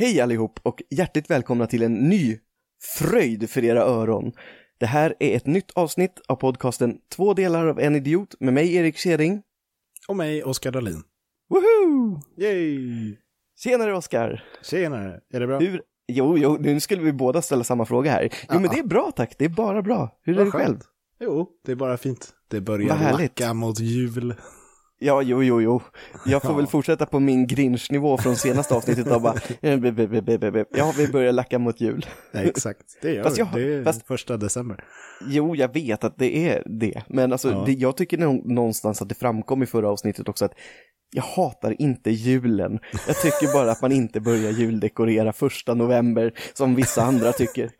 Hej allihop och hjärtligt välkomna till en ny fröjd för era öron. Det här är ett nytt avsnitt av podcasten Två delar av en idiot med mig Erik Seding. Och mig, Oskar Dahlin. Woho! Yay! Tjenare Oskar! Tjenare, är det bra? Hur... Jo, jo, nu skulle vi båda ställa samma fråga här. Jo, men det är bra tack, det är bara bra. Hur är det själv? Jo, det är bara fint. Det börjar lacka mot jul. Ja, jo, jo, jo. Jag får Ja. väl fortsätta på min Grinch-nivå från senaste avsnittet och bara, eh, ja, vi börjar lacka mot jul. Ja, exakt, det gör Fast jag- Det är fast- första december. Jo, jag vet att det är det, men alltså, Ja. det, jag tycker nå- någonstans att det framkom i förra avsnittet också att jag hatar inte julen. Jag tycker bara att man inte börjar juldekorera första november som vissa andra tycker.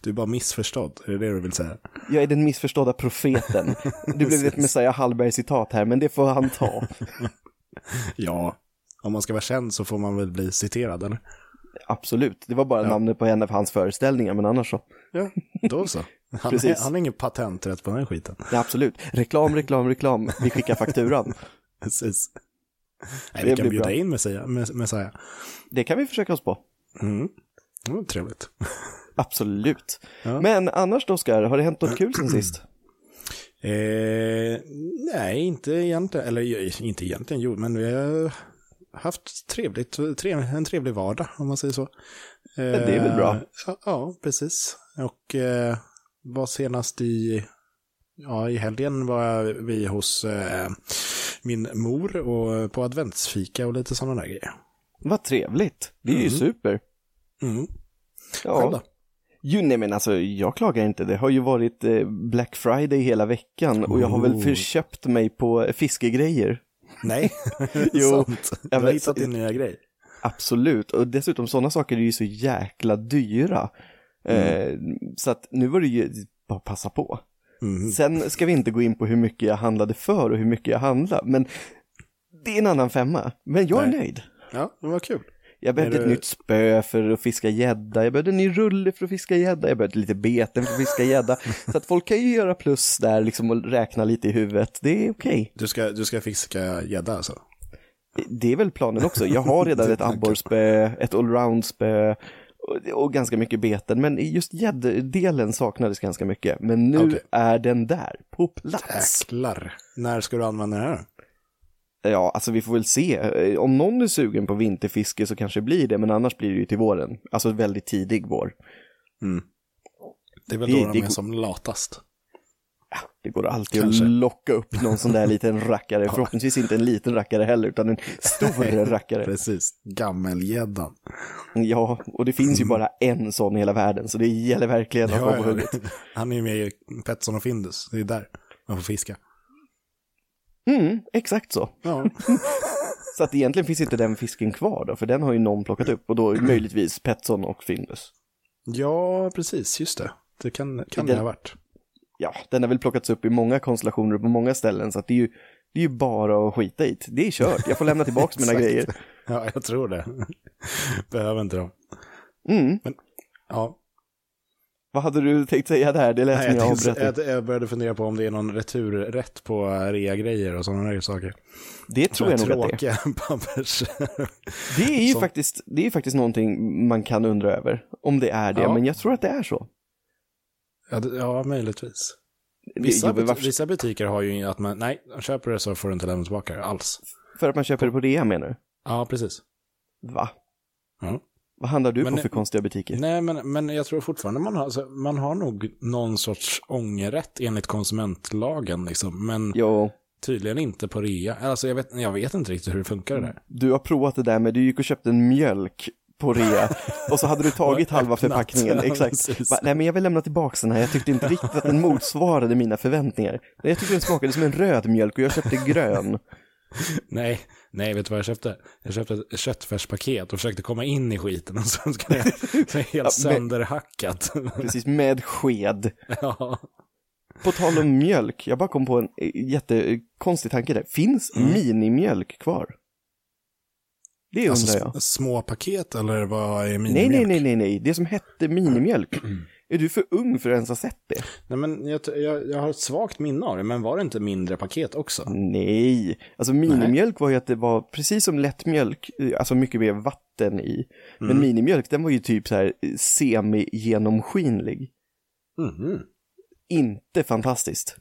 Du är bara missförstådd, är det det du vill säga? Jag är den missförstådda profeten. Det blev ett. Messiah Hallberg-citat här, men det får han ta. Ja, om man ska vara känd så får man väl bli citerad, eller? Absolut, det var bara Ja. namnet på en av hans föreställningar, men annars så. Ja, då så. Han, Precis. han har ingen patenträtt på den här skiten. Ja, absolut. Reklam, reklam, reklam. Vi skickar fakturan. Precis. Nej, Det vi kan bjuda bra. in Messiah. Mess- Messiah. Det kan vi försöka oss på. Mm. Det var trevligt. Absolut. Ja. Men annars då, Oskar, har det hänt något kul sen sist? Eh, nej, inte egentligen. Eller ju, inte egentligen, jo, men vi har haft trevligt, trev, en trevlig vardag, om man säger så. Eh, det är väl bra. Ja, ja precis. Och eh, var senast i, ja, i helgen var vi hos eh, min mor och på adventsfika och lite sådana där grejer. Vad trevligt. Det är ju Mm. super. Mm. Själv Ja. då? Jo, nej men alltså jag klagar inte. Det har ju varit eh, Black Friday hela veckan och jag har väl förköpt mig på fiskegrejer. Nej, Jo, sånt. Du jag har hittat din nya grej. Absolut, och dessutom sådana saker är ju så jäkla dyra. Mm. Eh, så att nu var det ju bara passa på. Mm. Sen ska vi inte gå in på hur mycket jag handlade för och hur mycket jag handlade, men det är en annan femma. Men jag är Nej. nöjd. Ja, det var kul. Jag behövde ett det- nytt spö för att fiska gädda, jag behövde en ny rulle för att fiska gädda, jag behövde lite beten för att fiska gädda. Så att folk kan ju göra plus där liksom och räkna lite i huvudet, det är okej. Du ska, du ska fiska gädda alltså? Det är väl planen också, jag har redan ett abborrspö, ett allround-spö och, och ganska mycket beten, men just gädddelen saknades ganska mycket. Men nu Okej. är den där, på plats. Jäklar. När ska du använda det här? Ja, alltså vi får väl se. Eh, Om någon är sugen på vinterfiske så kanske det blir det, men annars blir det ju till våren. Alltså väldigt tidig vår. Det är väl Det- då de är som latast. Det går alltid Kanske. att locka upp någon sån där liten rackare. Förhoppningsvis inte en liten rackare heller, utan en stor rackare. Precis. Gammelgäddan. Ja, och det finns ju bara en sån i hela världen, så det gäller verkligen att vara på hugget. Han är ju med i Petson och Findus. Det är där man får fiska. Mm, exakt så. Ja, Så att egentligen finns inte den fisken kvar då, för den har ju någon plockat upp och då möjligtvis Petson och Findus. ja precis. Just det. Det kan, kan Den- det ha varit. Ja, den har väl plockats upp i många konstellationer på många ställen, så att det är ju, det är ju bara att skita i det. Det är kört, jag får lämna tillbaka mina grejer. Ja, jag tror det. Behöver inte dem. Mm. Ja. Vad hade du tänkt säga där? Det lät Nej, som jag, avbröt. jag, jag började fundera på om det är någon returrätt på rea-grejer och sådana där saker. Det tror jag nog att det är. Pappers... Det är ju Som- faktiskt, det är faktiskt någonting man kan undra över, om det är det, Ja. men jag tror att det är så. ja, det, ja, möjligtvis. Det- Vissa, buti- varför- vissa butiker har ju att man, nej, köper det så får du inte lämna tillbaka det alls. För att man köper det på rea menar du? Ja, precis. Va? Ja. Vad handlar du Men- på för konstiga butiker? Nej, men, men jag tror fortfarande man har, alltså, man har nog någon sorts ångerrätt enligt konsumentlagen, liksom. Men Jo, tydligen inte på rea. Alltså, jag vet, jag vet inte riktigt hur det funkar det där. du har provat det där med, du gick och köpte en mjölk på rea och så hade du tagit halva förpackningen. Ja, Exakt. Va, nej men jag vill lämna tillbaka den här, jag tyckte inte riktigt att den motsvarade mina förväntningar. Jag tyckte den smakade som en röd mjölk och jag köpte grön. Nej, nej, vet du vad jag köpte? Jag köpte ett köttfärspaket och försökte komma in i skiten och sen ska jag, så jag helt sönderhackat. Precis, med sked. ja. På tal om mjölk, jag bara kom på en eh, jättekonstig tanke där. Finns Mm. minimjölk kvar? Det undrar Alltså jag. s- små paket eller vad är Nej, minimjölk? nej, nej, nej, nej. Det som hette minimjölk. Är du för ung för att ens ha sett det? Nej, men jag, jag, jag har ett svagt minne av det, men var det inte mindre paket också? Nej, alltså minimjölk var ju att det var precis som lättmjölk, alltså mycket mer vatten i. Men Mm. minimjölk den var ju typ så här semi-genomskinlig. Mhm. Inte fantastiskt.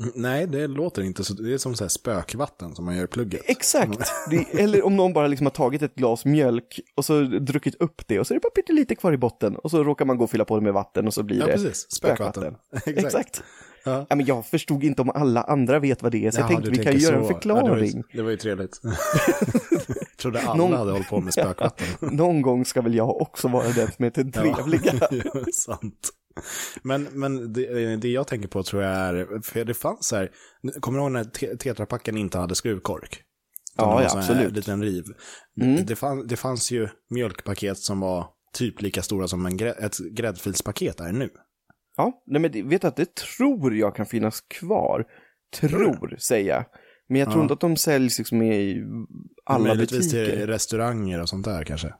Mm, Nej, det låter inte så. Det är som så här spökvatten som man gör i plugget. Exakt, det, eller om någon bara liksom har tagit ett glas mjölk och så druckit upp det och så är det bara pyttelite kvar i botten och så råkar man gå och fylla på det med vatten och så blir Ja, det precis. Spökvatten. Exakt. Exakt. Ja. Ja, men jag förstod inte om alla andra vet vad det är, så jag Jaha, tänkte vi kan tänker göra en så. förklaring. Ja, det, var ju, det var ju trevligt. jag trodde alla Någon- hade hållit på med spökvatten. Någon gång ska väl jag också vara den som är den trevliga. Ja, sant. Men, men det, det jag tänker på tror jag är, för det fanns så här, kommer du ihåg när te- tetrapacken inte hade skruvkork? Ja, ja, absolut. Mm. liten riv. Det, fann, det fanns ju mjölkpaket som var typ lika stora som en grä, ett gräddfilspaket är nu. Ja, nej men vet du att det tror jag kan finnas kvar. Tror, säger jag. Men jag tror Ja. inte att de säljs liksom i alla Möjligtvis butiker. till restauranger och sånt där kanske.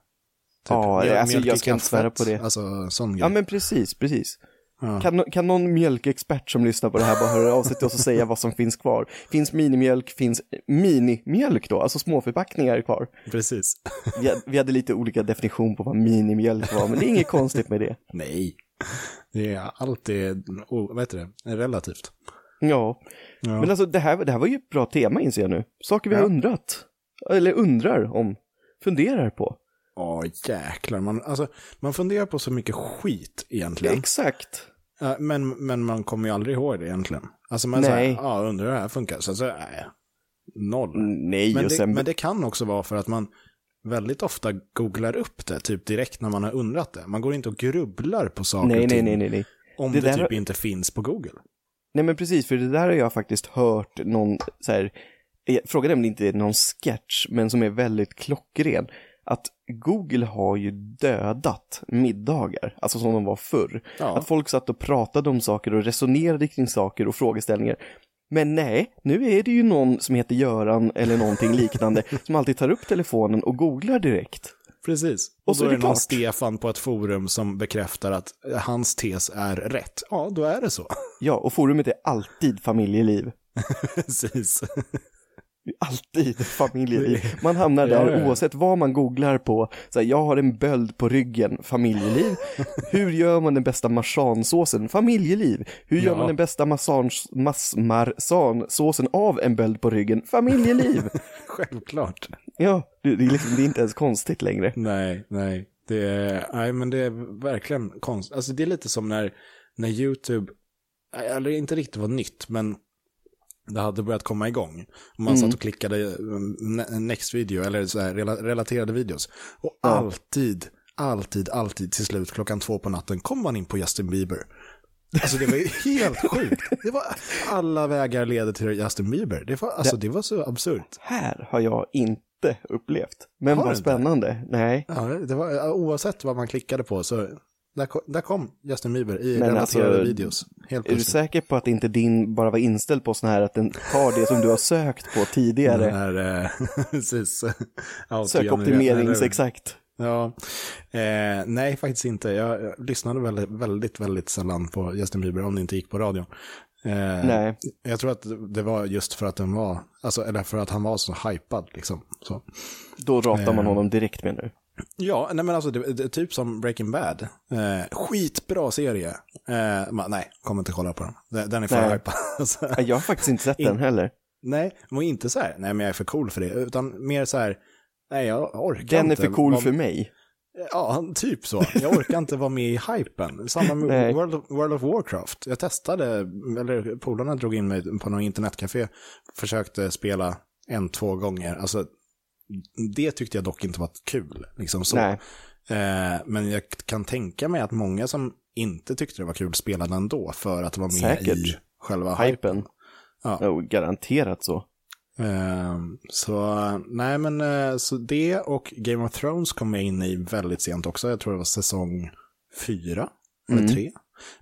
Typ Ja, mjöl- alltså, jag ska inte svära på det. Alltså sån grej. Ja, men precis, precis. Ja. Kan, kan någon mjölkexpert som lyssnar på det här bara höra av sig till oss och säga vad som finns kvar? Finns minimjölk, finns minimjölk då, alltså småförpackningar kvar? Precis. Vi, hade- vi hade lite olika definition på vad minimjölk var, men det är inget konstigt med det. Nej. Det är alltid, oh, vad heter det, relativt. Ja, Ja. men alltså det här, det här var ju ett bra tema inser jag nu. Saker vi har Ja. undrat, eller undrar om, funderar på. Ja, jäklar. Man, alltså, man funderar på så mycket skit egentligen. Exakt. Men, men man kommer ju aldrig ihåg det egentligen. Alltså man Nej. säger, ja, undrar hur det här funkar. Så, så nej, noll. Nej, Men det, sen... men det kan också vara för att man väldigt ofta googlar upp det, typ direkt när man har undrat det. Man går inte och grubblar på saker nej, och nej, ting nej, nej, nej. om Det det, typ har- inte finns på Google. Nej men precis, för det där har jag faktiskt hört någon, så här, frågan är om det inte är någon sketch, men som är väldigt klockren. Att Google har ju dödat middagar, alltså som de var förr. Ja. Att folk satt och pratade om saker och resonerade kring saker och frågeställningar. Men nej, nu är det ju någon som heter Göran eller någonting liknande som alltid tar upp telefonen och googlar direkt. Precis. Och Och så då är är det det någon. Stefan på ett forum som bekräftar att hans tes är rätt. Ja, då är det så. Ja, och forumet är alltid familjeliv. Precis. Alltid familjeliv. Man hamnar där Ja, oavsett vad man googlar på. Så här, jag har en böld på ryggen, familjeliv. Hur gör man den bästa marsansåsen? Familjeliv. Hur gör Ja. man den bästa massmarsansåsen av en böld på ryggen? Familjeliv. Självklart. ja, det, det, är liksom, det är inte ens konstigt längre. Nej, nej. Det är, nej, men det är verkligen konstigt. Alltså det är lite som när, när YouTube, eller inte riktigt var nytt, men det hade börjat komma igång. Man satt och klickade ne- next video, eller så här, rela- relaterade videos. Och alltid, alltid, alltid till slut klockan två på natten kom man in på Justin Bieber. Alltså det var ju helt sjukt. Det var, alla vägar leder till Justin Bieber. Det var, alltså, det var så absurt. Här har jag inte upplevt. Men vad spännande. Nej. Ja, det var, oavsett vad man klickade på så där kom, där kom Justin Bieber i Men relaterade alltså, videos. Helt Är du säker på att inte din bara var inställd på sån här att den tar det som du har sökt på tidigare? Den här, eh, precis. Sökoptimerings, exakt. Ja, eh, nej faktiskt inte. Jag, jag lyssnade väldigt, väldigt, väldigt sällan på Justin Bieber om det inte gick på radion. Eh, Nej. Jag tror att det var just för att den var, alltså, eller för att han var så hypad liksom. Så. Då ratar man Eh. honom direkt med nu. Ja, nej men alltså det, det typ som Breaking Bad. Eh, skitbra serie. Eh, man, nej, kommer inte kolla på den. Den, den är för hypad. Alltså, Jag har faktiskt inte sett den heller. nej, men inte så här, nej men jag är för cool för det, utan mer så här, nej jag orkar Den är inte. för cool vara- för mig. Ja, typ så. Jag orkar inte vara med i hypen. Samma med World of, World of Warcraft. Jag testade, eller polarna drog in mig på någon internetcafé, försökte spela en, två gånger. Alltså, det tyckte jag dock inte var kul. Liksom så. Eh, men jag kan tänka mig att många som inte tyckte det var kul spelade ändå för att vara med Säkert. i själva hypen. Hypen. Ja. Oh, garanterat så. Eh, så nej men eh, så det och Game of Thrones kom jag in i väldigt sent också. Jag tror det var säsong fyra eller Mm. tre.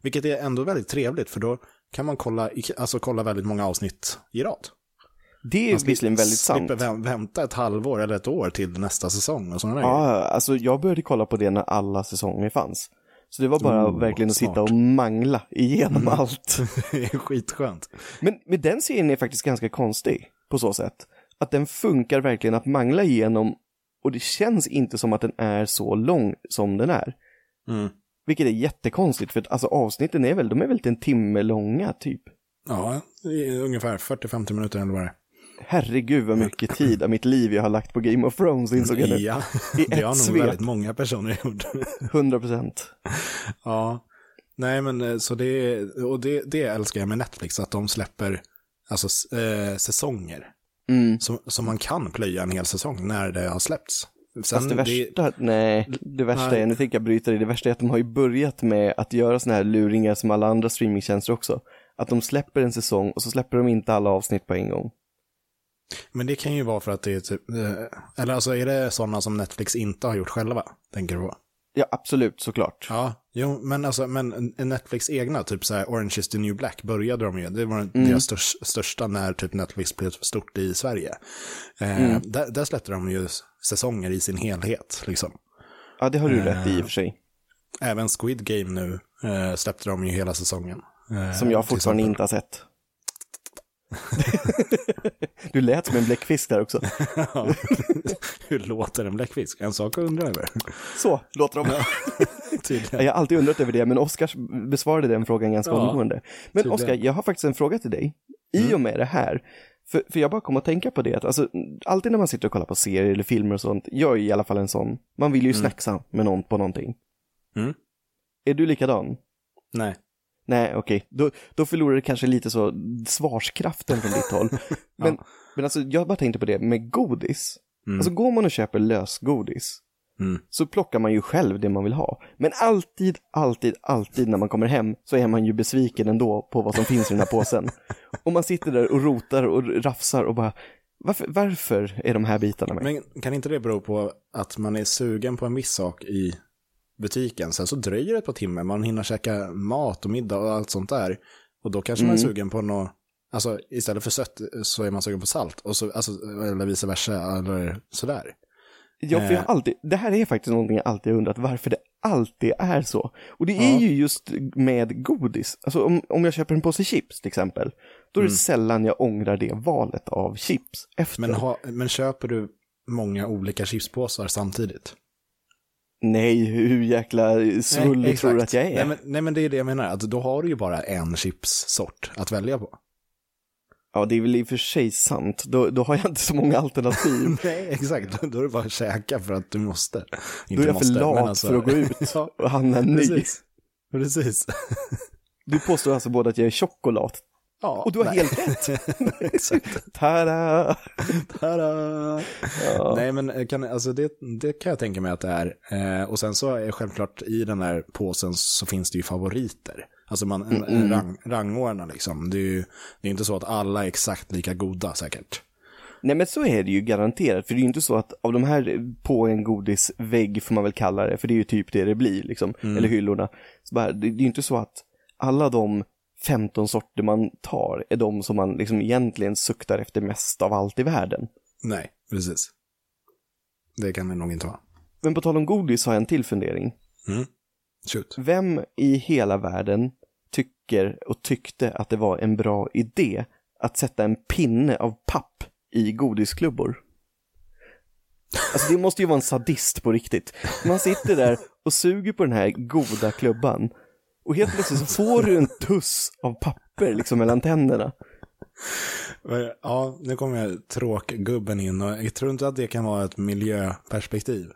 Vilket är ändå väldigt trevligt för då kan man kolla, alltså kolla väldigt många avsnitt i rad. Det är Man visserligen väldigt sant. väm- vänta ett halvår eller ett år till nästa säsong och sådana där grejer. Ja, alltså jag började kolla på det när alla säsonger fanns. Så det var bara Oh, verkligen att sitta smart. och mangla igenom allt. det är skitskönt. Men, men den serien är faktiskt ganska konstig på så sätt. Att den funkar verkligen att mangla igenom och det känns inte som att den är så lång som den är. Mm. Vilket är jättekonstigt för att alltså avsnitten är väl, de är väl en timme långa typ. Ja, ungefär 40-50 minuter eller vad det är. Herregud vad mycket tid av mitt liv jag har lagt på Game of Thrones insåg jag nu. Ja, I det ett har nog svep. väldigt många personer gjort. 100 procent. ja, nej men eh, så det, och det, det älskar jag med Netflix, att de släpper alltså, eh, säsonger. Mm. Som, som man kan plöja en hel säsong när det har släppts. Sen Fast det värsta, nej, det värsta Nej. är, nu tänker jag bryta det, det värsta är att de har ju börjat med att göra såna här luringar som alla andra streamingtjänster också. Att de släpper en säsong och så släpper de inte alla avsnitt på en gång. Men det kan ju vara för att det är typ, eh, eller alltså är det sådana som Netflix inte har gjort själva, tänker du på? Ja, absolut, såklart. Ja, jo, men alltså, men Netflix egna, typ så här Orange is the new black, började de ju, det var Mm. deras störst, största när typ Netflix blev stort i Sverige. Eh, Mm. där, där släppte de ju säsonger i sin helhet, liksom. Ja, det har du rätt Eh. i i och för sig. Även Squid Game nu eh, släppte de ju hela säsongen. Eh, Som jag till fortfarande inte har sett. du lät som en bläckfisk där också. Ja. Hur låter en bläckfisk? En sak att undra över. Så låter de. Tydligen. Jag har alltid undrat över det, men Oskar besvarade den frågan ganska Ja, omgående. Men. Oskar, jag har faktiskt en fråga till dig. I och med det här, för, för jag bara kom att tänka på det, att alltså, alltid när man sitter och kollar på serier eller filmer och sånt, jag är i alla fall en sån, man vill ju snacksa med någon på någonting. Mm. Är du likadan? Nej. Nej, okej, då, då förlorar det kanske lite så svarskraften från ditt håll. Men, Ja. men alltså, jag bara tänkte på det med godis. Mm. Alltså går man och köper lösgodis, Mm. så plockar man ju själv det man vill ha. Men alltid, alltid, alltid när man kommer hem så är man ju besviken ändå på vad som finns i den här påsen. Och man sitter där och rotar och rafsar och bara, varför, varför är de här bitarna med? Men kan inte det bero på att man är sugen på en viss sak i butiken, sen så dröjer det ett par timmar, man hinner käka mat och middag och allt sånt där. Och då kanske man är sugen på något, alltså istället för sött så är man sugen på salt, och så, alltså, eller vice versa, eller sådär. Ja, för jag Eh. alltid, det här är faktiskt någonting jag alltid undrat, varför det alltid är så. Och det är Ja. ju just med godis. Alltså om, om jag köper en påse chips till exempel, då är Mm. det sällan jag ångrar det valet av chips efter. Men, ha, men köper du många olika chipspåsar samtidigt? Nej, hur jäkla svullig Nej, tror du att jag är? Nej men, nej men det är det jag menar, att då har du ju bara en chipssort att välja på. Ja, det är väl i och för sig sant. Då, då har jag inte så många alternativ. Nej, exakt. Då är det bara att käka för att du måste. Då är jag för lat för att gå ut och handla en ny. precis. Precis. Du påstår alltså både att jag är choklad. Ja, Och du har nej. helt rätt. Tada! Tada! Ja. Nej, men eh, kan, alltså det, det kan jag tänka mig att det är. Eh, och sen så är självklart i den här påsen så finns det ju favoriter. Alltså man en, en rang, rangordnar liksom. Det är ju det är inte så att alla är exakt lika goda säkert. Nej men så är det ju garanterat, för det är ju inte så att av de här på en godisvägg får man väl kalla det, för det är ju typ det det blir liksom, eller hyllorna. Så bara, det, det är ju inte så att alla de 15 sorter man tar är de som man liksom egentligen suktar efter mest av allt i världen. Nej, precis. Det kan det nog inte vara. Men på tal om godis har jag en till fundering. Mm. Shoot. Vem i hela världen tycker och tyckte att det var en bra idé att sätta en pinne av papp i godisklubbor? Alltså det måste ju vara en sadist på riktigt. Man sitter där och suger på den här goda klubban och helt plötsligt så får du en tuss av papper liksom mellan tänderna. Ja, nu kommer jag tråkgubben in och jag tror inte att det kan vara ett miljöperspektiv.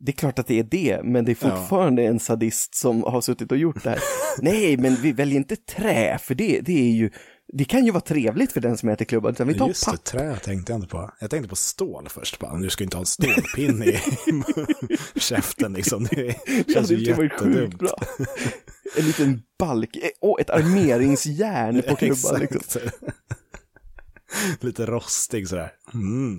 Det är klart att det är det, men det är Ja. fortfarande en sadist som har suttit och gjort det här. Nej, men vi väljer inte trä, för det, det är ju, det kan ju vara trevligt för den som äter klubban, utan vi tar Just det, papp. trä tänkte jag inte på. Jag tänkte på stål först bara. Du ska inte ha en stålpinne i käften liksom. Det känns det ju sjukt jättedumt. bra. En liten balk, eh, åh, ett armeringsjärn på klubban. Liksom. Lite rostig sådär. Mm.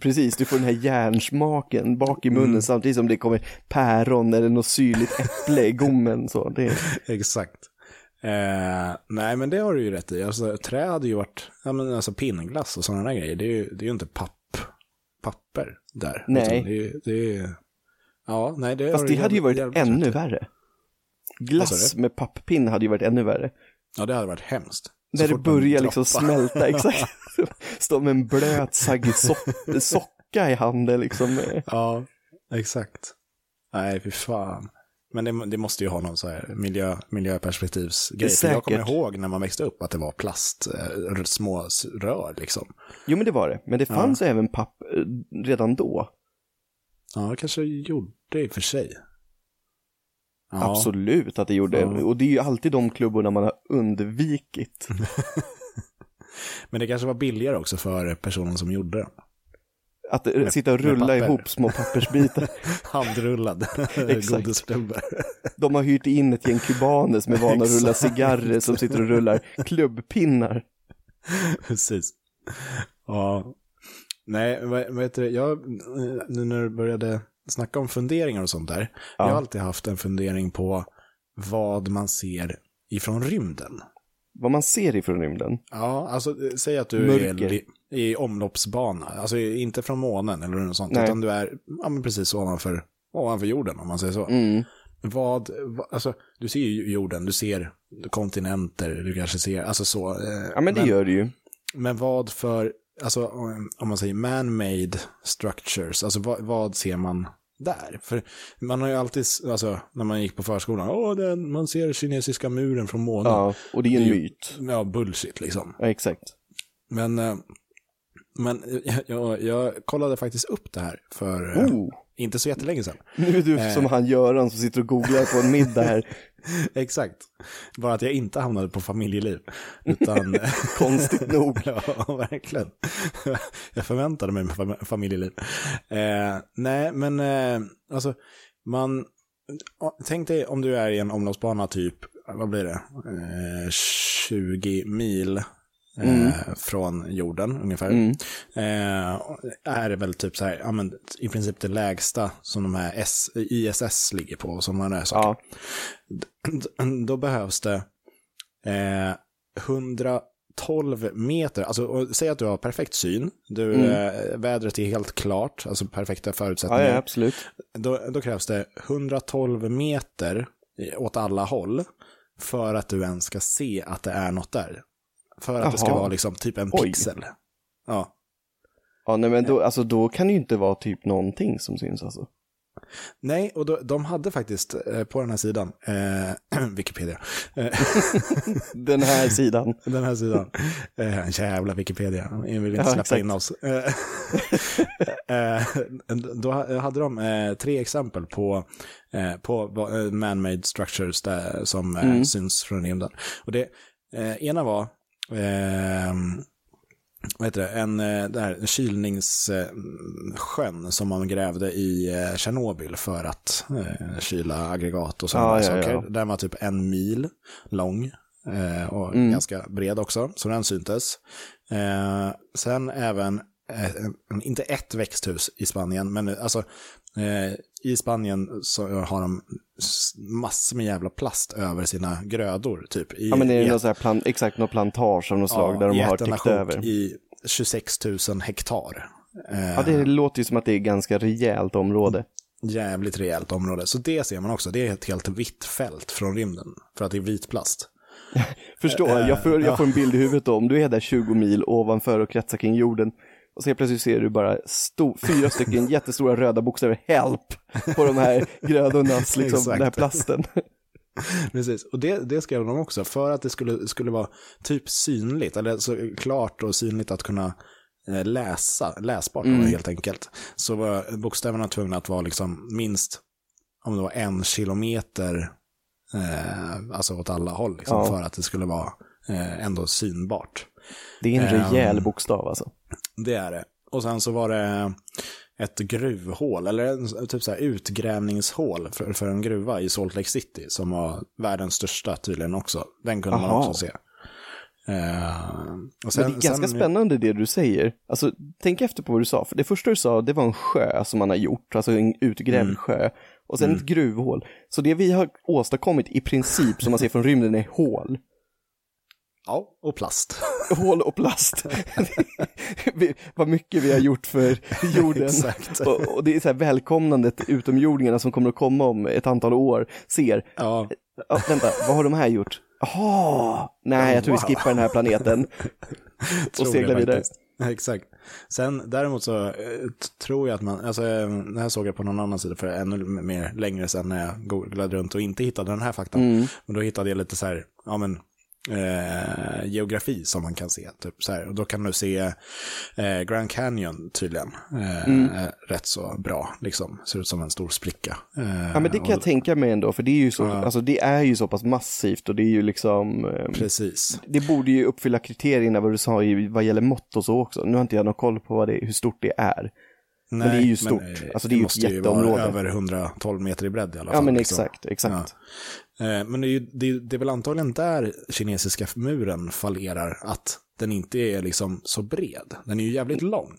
Precis, du får den här järnsmaken bak i munnen samtidigt som det kommer päron eller något syrligt äpple i gommen. Så det, Exakt. Eh, nej, men det har du ju rätt i. Alltså, trä hade ju varit, ja men alltså pinnglass och sådana där grejer. Det är ju, det är ju inte papp, papper där. Nej. Det är, det är, ja, nej det fast det hade ju varit ännu rätt värre. Glass med papppinne hade ju varit ännu värre. Ja, det hade varit hemskt. Så När det börjar liksom smälta, exakt. Stå med en blöt saggig so- socka i handen liksom. Ja, exakt. Nej, fy fan. Men det, det måste ju ha någon så här miljö, miljöperspektivsgrej. För jag kommer ihåg när man växte upp att det var plast, eh, små rör liksom. Jo men det var det, men det fanns även papp eh, redan då. Ja, det kanske gjorde det i och för sig. Ja, Absolut att det gjorde. Ja. Och det är ju alltid de klubborna man har undvikit. Men det kanske var billigare också för personen som gjorde den. Att eh, sitta och med rulla ihop små pappersbitar. Handrullad godisstubbe. De har hyrt in ett gäng kubaner som är vana att rulla cigarrer som sitter och rullar klubbpinnar. Precis. Ja. Nej, vad, vad heter det? Jag, nu när du började snacka om funderingar och sånt där. Jag har alltid haft en fundering på vad man ser ifrån rymden. Vad man ser ifrån rymden. Ja, alltså säg att du Mörker. är i omloppsbana. Alltså inte från månen eller något sånt. Nej. Utan du är ja, men precis ovanför, ovanför jorden om man säger så. Mm. Vad, alltså du ser ju jorden, du ser kontinenter, du kanske ser, alltså så. eh, Ja men det gör det ju. Men vad för, alltså om man säger man-made structures, alltså vad, vad ser man där? För man har ju alltid, alltså när man gick på förskolan, åh, den, man ser kinesiska muren från månen. Ja. Ja, och det är ju en myt. bullshit liksom. Ja, exakt. Men, eh, men jag, jag, kollade faktiskt upp det här för eh, Oh, inte så jättelänge sedan. nu är du Eh. som han Göran som sitter och googlar på en middag här. Exakt. Bara att jag inte hamnade på familjeliv. Utan... Konstigt nog. ja, verkligen. jag förväntade mig fam- familjeliv. Eh, nej, men eh, alltså, man... Tänk dig om du är i en omloppsbana typ, vad blir det, eh, 20 mil eh, från jorden ungefär. Mm. Eh, är väl typ så här, ja men i princip det lägsta som de här S, ISS ligger på och sådana där saker. Ja, Då behövs det eh, 112 meter, alltså säg att du har perfekt syn, du, eh, vädret är helt klart, alltså perfekta ja, förutsättningar. ja absolut. Då, då krävs det 112 meter åt alla håll för att du ens ska se att det är något där. För att det ska Jaha. vara liksom typ en Oj. pixel. Ja. Ja, nej men då, alltså då kan det ju inte vara typ någonting som syns alltså. Nej, och då, de hade faktiskt eh, på den här sidan, eh, Wikipedia, eh, Den här sidan. den här sidan, eh, jävla Wikipedia, jag vill inte Ja, släppa exakt. in oss. Eh, eh, då ha- hade de eh, tre exempel på, eh, på eh, man-made structures där, som eh, Mm. syns från rymden. Och det eh, ena var, eh, vad heter det, en eh, där kylningssjön som man grävde i eh, Tjernobyl för att eh, kyla aggregat och sådana ja, saker. ja. Den var typ en mil lång eh, och Mm. ganska bred också, så den syntes. Eh, sen även, eh, inte ett växthus i Spanien, men eh, alltså eh, i Spanien så har de massor med jävla plast över sina grödor, typ. I, Ja men det är något så plan, exakt något plantage av något slag där de har täckt över. i 26 000 hektar. Eh, Ja det låter ju som att det är ganska rejält område. Jävligt rejält område. Så det ser man också. Det är ett helt vitt fält från rymden. För att det är vit plast. Förstår, Eh, jag, får, ja. jag får en bild i huvudet då, om du är där 20 mil ovanför och kretsar kring jorden och så plötsligt ser du bara fyra stycken jättestora röda bokstäver HELP på de här grödornas, liksom, den här plasten. Precis. Och det, det skrev de också. För att det skulle, skulle vara typ synligt. Eller så klart och synligt att kunna eh, läsa. Läsbart Mm. helt enkelt. Så var bokstäverna tvungna att vara liksom minst om det var en kilometer eh, alltså åt alla håll. Liksom, Ja. För att det skulle vara eh, ändå synbart. Det är en Ehm. rejäl bokstav alltså. Det är det. Och sen så var det ett gruvhål, eller typ så här utgrävningshål för, för en gruva i Salt Lake City som var världens största tydligen också. Den kunde man Aha. också se. Eh, och Men det är ganska spännande det du säger. Alltså, tänk efter på vad du sa. För det första du sa, det var en sjö som man har gjort, alltså en utgrävd Mm. sjö. Och sen ett gruvhål. Så det vi har åstadkommit i princip, som man ser från rymden, är hål. Ja, och plast. Hål och plast. Vi- vad mycket vi har gjort för jorden. Och, och det är så här välkomnandet utomjordingarna som kommer att komma om ett antal år ser. Ja, Ja, vänta, vad har de här gjort? Jaha, nej jag tror vi Wow. skippar den här planeten. Det seglar vidare. Exakt. Sen däremot så eh, tror jag att man, alltså eh, det här såg jag på någon annan sida för ännu mer längre sedan när jag googlade runt och inte hittade den här faktan. Mm. Men då hittade jag lite så här, ja men, eh, geografi som man kan se. Typ så här. Och då kan du se eh, Grand Canyon tydligen. Eh, Mm. rätt så bra, liksom. Ser ut som en stor spricka. Eh, Ja men det kan jag och- tänka mig ändå, för det är ju så, Ja. alltså det är ju så pass massivt och det är ju liksom, eh, Precis. det borde ju uppfylla kriterierna vad du sa vad gäller mått och så också. Nu har inte jag någon koll på det, hur stort det är. Nej, det är ju stort. eh, Alltså, det är ju ett måste ju jätteområde. vara över 112 meter i bredd i alla fall. Ja men liksom. exakt, exakt. Eh, Men det är, ju, det, det är väl antagligen där kinesiska muren fallerar, att den inte är liksom så bred. Den är ju jävligt lång,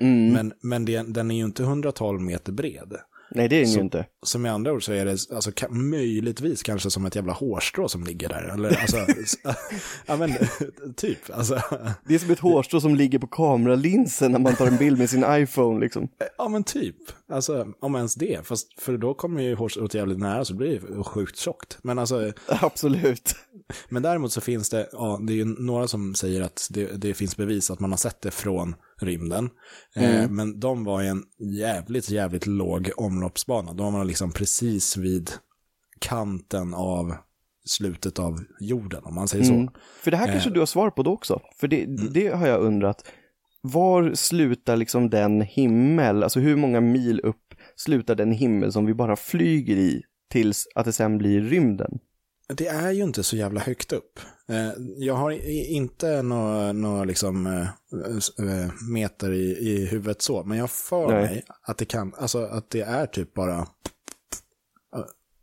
Mm. men, men det, den är ju inte 112 meter bred. Nej det är den ju inte. Så med andra ord så är det alltså, ka- möjligtvis kanske som ett jävla hårstrå som ligger där. Eller alltså, ja men typ. Alltså, Det är som ett hårstrå som ligger på kameralinsen när man tar en bild med sin iPhone liksom. ja men typ. Alltså om ens det. Fast för då kommer ju hårstrået jävligt nära så blir det sjukt tjockt. Men alltså, Absolut. Men däremot så finns det, ja, det är ju några som säger att det, det finns bevis att man har sett det från rymden. Eh, men de var i en jävligt, jävligt låg omloppsbana. De var liksom precis vid kanten av slutet av jorden, om man säger så. Mm. För det här kanske du har svar på då också. För det, det har jag undrat. Var slutar liksom den himmel, alltså hur många mil upp slutar den himmel som vi bara flyger i tills att det sen blir rymden? Det är ju inte så jävla högt upp. Eh, Jag har inte några nå liksom, eh, eh, meter i, i huvudet så, men jag för mig att det kan, alltså att det är typ bara eh,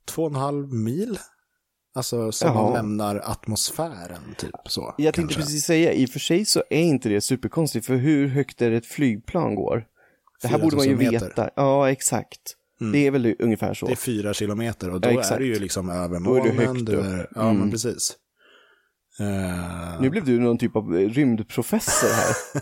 två och en halv mil. Alltså som Jaha. man lämnar atmosfären, typ så. Jag tänkte kanske. precis säga, i och för sig så är inte det superkonstigt, för hur högt är det ett flygplan går? Det här borde man ju 4000 meter. veta. Ja, exakt. Det är väl ungefär så. Det är fyra kilometer och då Ja, är det ju liksom över Då är molnen. högt du upp. är- Ja, Mm. men precis. Eh, Nu blev du någon typ av rymdprofessor här.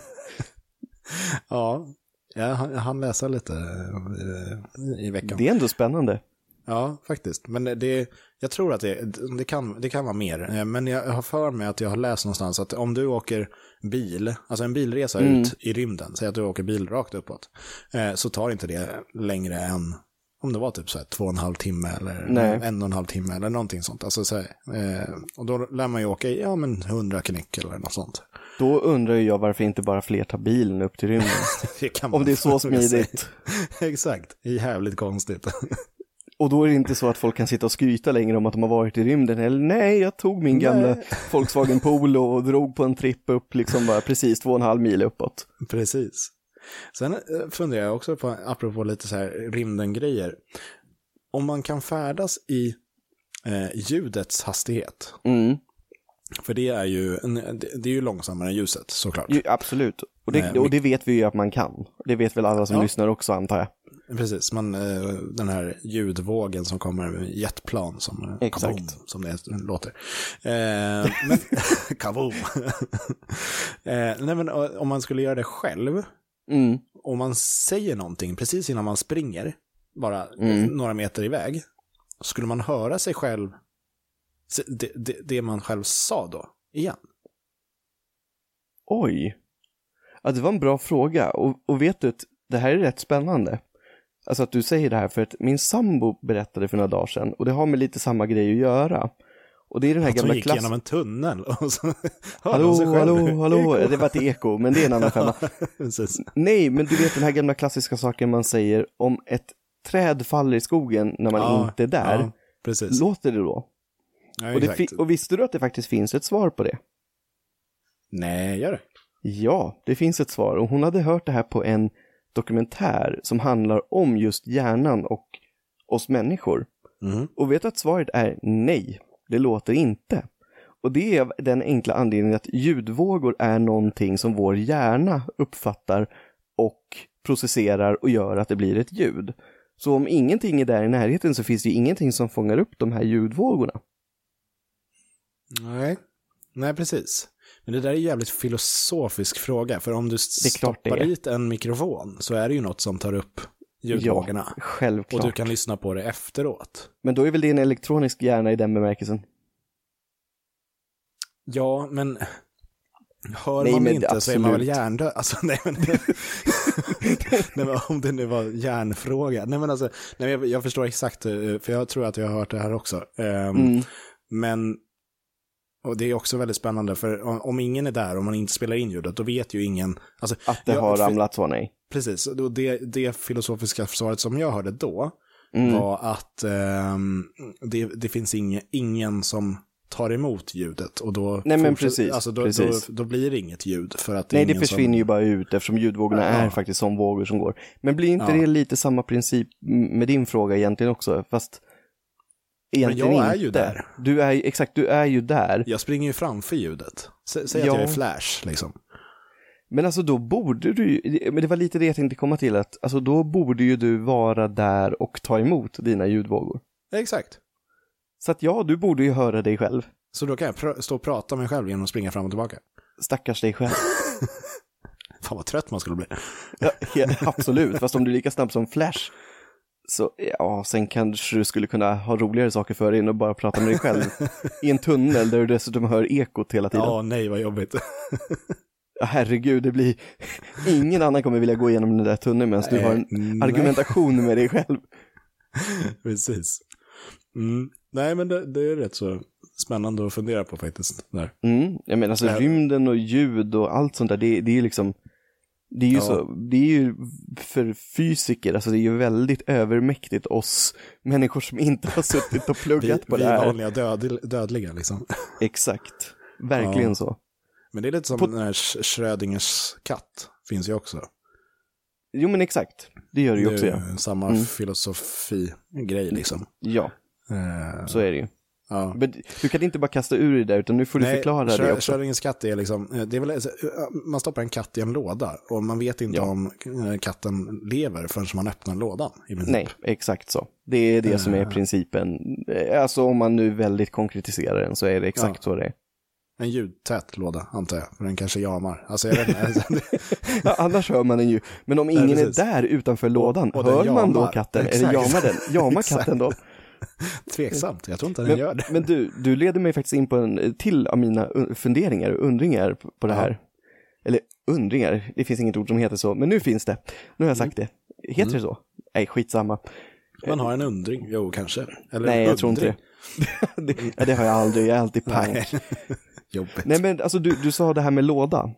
Ja, jag hann- jag hann läsa lite eh, i veckan. Det är ändå spännande. Ja, faktiskt. Men det, jag tror att det, det, kan, det kan vara mer. Eh, Men jag har för mig att jag har läst någonstans att om du åker bil, alltså en bilresa Mm. ut i rymden, säg att du åker bil rakt uppåt, eh, så tar inte det längre än, om det var typ så här två och en halv timme eller Nej. en och en halv timme eller någonting sånt. Alltså så här, eh, och då lär man ju åka i, ja men hundra knyck eller något sånt. Då undrar jag varför inte bara fler tar bilen upp till rymden. Det Om det är så smidigt. Exakt, jävligt konstigt. Och då är det inte så att folk kan sitta och skryta längre om att de har varit i rymden. Eller nej, jag tog min gamla Volkswagen Polo och drog på en tripp upp liksom bara precis två och en halv mil uppåt. Precis. Sen eh, funderar jag också på, apropå lite så här rymden-grejer, om man kan färdas i eh, ljudets hastighet, Mm, för det är ju, det, är ju långsammare än ljuset såklart. absolut. Och det, Nej, och det vet vi ju att man kan. Det vet väl alla som Ja. lyssnar också antar jag. Precis, man, eh, den här ljudvågen som kommer med jetplan som, eh, Exakt. kaboom, som det låter. Eh, men, kaboom. eh, nej men eh, om man skulle göra det själv, Mm, om man säger någonting precis innan man springer, bara Mm. några meter iväg, skulle man höra sig själv, det, det, det man själv sa då, igen? oj. Ja, det var en bra fråga. Och, och vet du, det här är rätt spännande. Alltså att du säger det här, för att min sambo berättade för några dagar sedan, och det har med lite samma grej att göra. Och det är den här Att gamla gick klass... genom en tunnel och så Hallå, hon sig själv. hallå, hallå, det var ett eko, men det är en annan femma. Nej, men du vet den här gamla klassiska saken man säger om ett träd faller i skogen när man Ja, inte är där. Ja, precis. Låter det då? Ja, Och, det och visste du att det faktiskt finns ett svar på det? Nej, gör det. Ja, det finns ett svar och hon hade hört det här på en dokumentär som handlar om just hjärnan och oss människor. Mhm. Och vet du att svaret är nej, det låter inte. Och det är av den enkla anledningen att ljudvågor är någonting som vår hjärna uppfattar och processerar och gör att det blir ett ljud. Så om ingenting är där i närheten så finns det ju ingenting som fångar upp de här ljudvågorna. Nej. Nej, precis. Men det där är en jävligt filosofisk fråga, för om du stoppar dit en mikrofon så är det ju något som tar upp ljudvågorna. Ja, självklart. och du kan lyssna på det efteråt. Men då är väl det en elektronisk hjärna i den bemärkelsen? Ja, men hör Nej, man inte så är man väl absolut. hjärndöd. Alltså, nej, men, nej, men om det nu var hjärnfråga. Nej, men alltså, nej, jag, jag förstår exakt, eh, för jag tror att jag har hört det här också. Ehm, Mm. Men, och det är också väldigt spännande, för om, om ingen är där, om man inte spelar in ljudet, då vet ju ingen, alltså, Att det Ja, har ramlat så, nej. precis, och det, det filosofiska svaret som jag hörde då, Mm. var att ehm, det, det finns ingen, ingen som tar emot ljudet och då, Nej, men precis, alltså, då, precis. Då, då blir det inget ljud för att det Nej, det försvinner som... ju bara ut eftersom ljudvågorna Ja. är faktiskt som vågor som går. Men blir inte Ja. det lite samma princip med din fråga egentligen också? Fast egentligen jag är inte. ju där. Du är, exakt, du är ju där. Jag springer ju framför ljudet. Sä, säg Ja. att jag är Flash, liksom. Men alltså då borde du ju, men det var lite det jag tänkte komma till, att alltså då borde ju du vara där och ta emot dina ljudvågor. Exakt. Så att ja, du borde ju höra dig själv. Så då kan jag stå och prata med mig själv genom att springa fram och tillbaka. Stackars dig själv. Fan vad trött man skulle bli. Ja, absolut, fast om du är lika snabb som Flash, så ja, sen kanske du skulle kunna ha roligare saker för dig än att bara prata med dig själv i en tunnel där du dessutom hör ekot hela tiden. Ja, nej vad jobbigt. Ja, herregud, det blir... Ingen annan kommer vilja gå igenom den där tunneln medan du har en nej. argumentation med dig själv. Precis. Mm. Nej, men det, det är rätt så spännande att fundera på faktiskt. Där. Mm, jag menar alltså rymden och ljud och allt sånt där, det, det är liksom, det är ju Ja. så, det är ju för fysiker, alltså det är ju väldigt övermäktigt oss människor som inte har suttit och Vi, pluggat på vi det här. vanliga död, dödliga liksom. Exakt, verkligen Ja. så. Men det är lite som På- den här Sch- Schrödingers katt. Finns ju också. Jo men exakt, det gör det ju Det också är ja. samma Mm. filosofi-grej liksom. Ja, Eh, så är det ju. Ja. Men du kan inte bara kasta ur dig där, utan nu får du förklara Schrö- det också. Schrödingers katt är liksom, eh, det är väl, eh, man stoppar en katt i en låda och man vet inte Ja. om eh, katten lever förrän man öppnar lådan. Nej, exakt så. Det är det som är principen. Alltså om man nu väldigt konkretiserar den så är det exakt så det är. En ljudtät låda, antar jag, för den kanske jamar. Alltså jag. Alltså, det- Ja, annars hör man den ju. Men om ingen är precis. där utanför lådan, och hör man då katten? Eller Exakt. jamar den? Jamar katten då? Tveksamt, jag tror inte den Men, gör det. men du, du leder mig faktiskt in på en till av mina un- funderingar och undringar på det Ja. här. Eller undringar, det finns inget ord som heter så, men nu finns det. Nu har jag sagt det. Heter Mm. det så? Nej, skitsamma. Man har en undring, jo kanske. Eller Nej, jag tror inte undring. det. det. Ja, det har jag aldrig, jag är alltid pank. Nej. Jobbigt. Nej men alltså du, du sa det här med låda.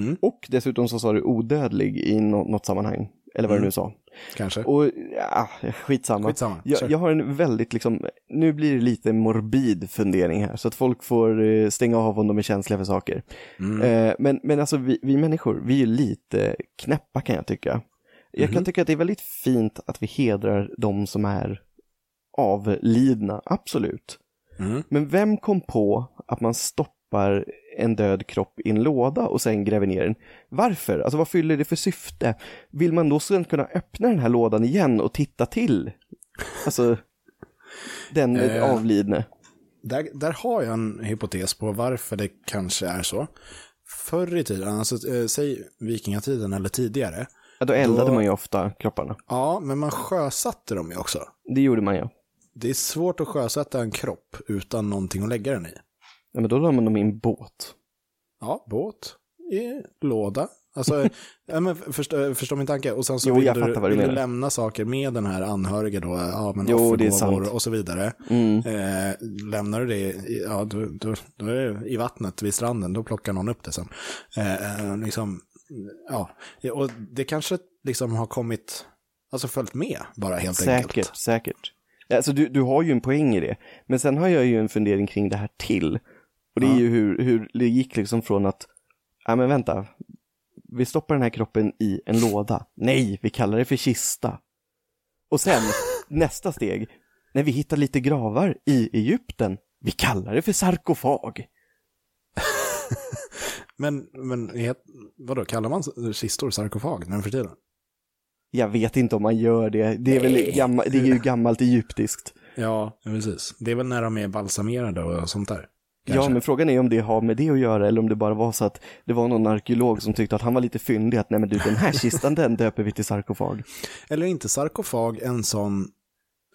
Mm. Och dessutom så sa du odödlig i nå- något sammanhang. Eller vad du Mm. nu sa. Kanske. Och ja, skitsamma. Skitsamma, Jag, jag har en väldigt liksom, nu blir det lite morbid fundering här. Så att folk får eh, stänga av om de är känsliga för saker. Mm. Eh, men, men alltså vi, vi människor, vi är lite knäppa kan jag tycka. Jag kan Mhm. tycka att det är väldigt fint att vi hedrar de som är avlidna, absolut. Mm. Men vem kom på att man stoppar en död kropp i en låda och sen gräver ner den? Varför? Alltså vad fyller det för syfte? Vill man då sen kunna öppna den här lådan igen och titta till? Alltså, den Eh. avlidne. Där, där har jag en hypotes på varför det kanske är så. Förr i tiden, alltså eh, säg vikingatiden eller tidigare. Ja, då eldade då- man ju ofta kropparna. Ja, men man sjösatte dem ju också. Det gjorde man ju. Det är svårt att sjösätta en kropp utan någonting att lägga den i. Ja, men då la man dem i en båt. Ja, båt, i låda. Alltså, ja, men förstå, förstå min tanke. Och sen så Jo, vill, du, vill du lämna saker med den här anhörige då. Ja, men Jo, det är sant. och så vidare. Mm. Eh, lämnar du det, i- ja, då, då, då är det i vattnet vid stranden, då plockar någon upp det sen. Eh, eh, liksom, ja, och det kanske liksom har kommit, alltså följt med bara helt Säkert, enkelt. säkert. Alltså du, du har ju en poäng i det. Men sen har jag ju en fundering kring det här till. Och det är ju hur, hur det gick liksom från att, ja men vänta, vi stoppar den här kroppen i en låda. Nej, vi kallar det för kista. Och sen, nästa steg, när vi hittar lite gravar i Egypten, vi kallar det för sarkofag. Men, men vadå, kallar man kistor sarkofag nu för tiden? Jag vet inte om man gör det. Det är, väl Nej. det är ju gammalt egyptiskt. Ja, precis. Det är väl när de är balsamerade och sånt där. Ja, kanske. men frågan är om det har med det att göra eller om det bara var så att det var någon arkeolog som tyckte att han var lite fyndig att nej men du den här kistan den döper vi till sarkofag. Eller inte sarkofag, en sån...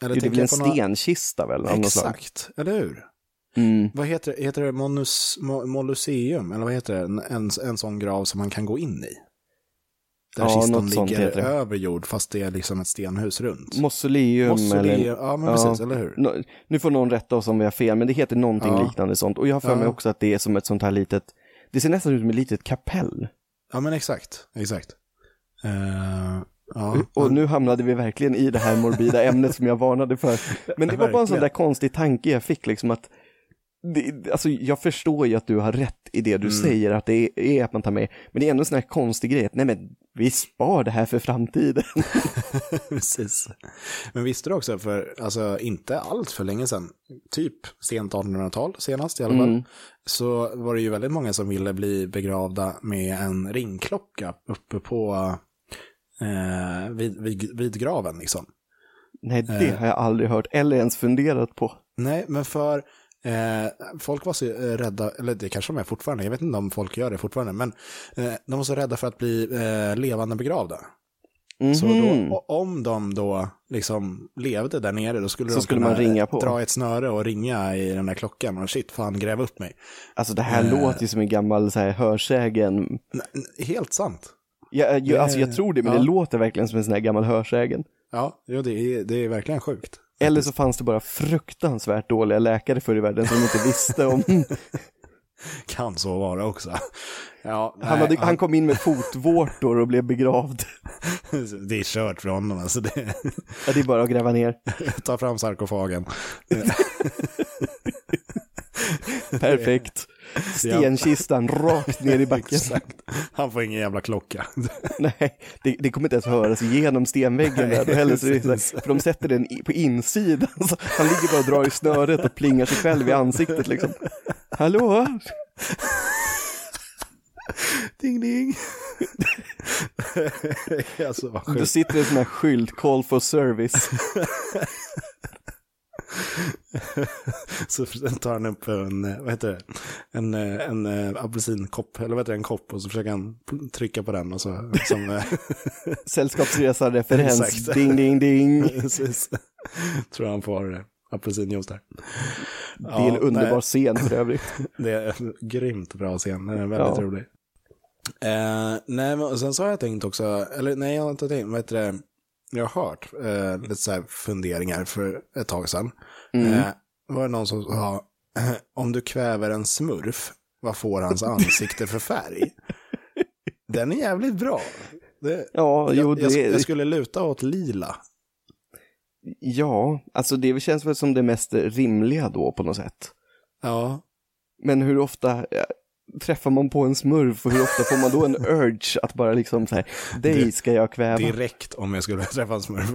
Eller Det är väl en några- stenkista väl? Exakt, eller hur? Mm. Vad heter det? Heter det monus, mo, molluseum? Eller vad heter det? En, en, en sån grav som man kan gå in i. Där Ja, kistan ligger över jord fast det är liksom ett stenhus runt. Mausoleum, Mausoleum, eller... ja men Ja. precis, eller hur? Nu får någon rätta oss om vi har fel, men det heter någonting Ja. liknande sånt. Och jag har för mig också att det är som ett sånt här litet, det ser nästan ut som ett litet kapell. Ja men exakt, exakt. Eh, ja, Och nu hamnade vi verkligen i det här morbida ämnet som jag varnade för. Men det var bara en sån där konstig tanke jag fick liksom att det, alltså jag förstår ju att du har rätt i det du Mm. säger att det är, är att man tar med, men det är ändå en sån här konstig grej att nej men vi spar det här för framtiden. Precis. Men visste du också, för alltså inte allt för länge sedan, typ sent 1800-tal senast i alla fall, Mm. så var det ju väldigt många som ville bli begravda med en ringklocka uppe på eh, vid, vid, vid graven liksom. Nej, det Eh. har jag aldrig hört eller ens funderat på. Nej, men för eh, folk var så eh, rädda, eller det kanske de är fortfarande, jag vet inte om folk gör det fortfarande, men eh, de var så rädda för att bli eh, levande begravda. Så Mhm. då, o- om de då liksom levde där nere, då skulle Så de skulle kunna man ringa på. dra ett snöre och ringa i den där klockan och shit, fan gräv upp mig. Alltså det här Eh. låter ju som en gammal så här, hörsägen. Helt sant. Jag, jag, alltså jag tror det, men ja. det låter verkligen som en sån här gammal hörsägen. Ja, jo, det, är, det är verkligen sjukt. Eller så fanns det bara fruktansvärt dåliga läkare förr i världen som inte visste om... Kan så vara också. Ja, nej, Han, hade, han kom in med fotvårtor och blev begravd. det är kört för honom. Alltså det, Ja, det är bara att gräva ner. ta fram sarkofagen. Perfekt. Stenkistan rakt ner i backen. Han får ingen jävla klocka. Nej, det, det kommer inte ens höras igenom stenväggen där heller. Så det här, för de sätter den i, på insidan. Så han ligger bara och drar i snöret och plingar sig själv i ansiktet liksom. Hallå? ding ding. alltså vad sjukt. sitter en sån här skylt, call for service. Så tar han upp en, eh, vad heter det, en, eh, en, eh, apelsinkopp, eller vad heter det, en kopp och så försöker han trycka på den och så, som, eh, Sällskapsresa-referens, ding ding ding. precis. Tror han får apelsinjuice där. Det är en underbar scen för övrigt. Det är en grymt bra scen, den är väldigt Ja. rolig. Eh, nej, men sen så har jag tänkt också, eller nej, jag har inte tänkt, vad heter det, jag har hört eh, lite så funderingar för ett tag sedan. Mm. Eh, var det någon som sa, om du kväver en smurf, vad får hans ansikte för färg? Den är jävligt bra. Det, Ja, jo, jag, det, jag skulle luta åt lila. ja, alltså det känns väl som det mest rimliga då på något sätt. Ja, Men hur ofta eh, träffar man på en smurf och hur ofta får man då en urge att bara liksom så här, dig ska jag kväva. direkt om jag skulle träffa en smurf.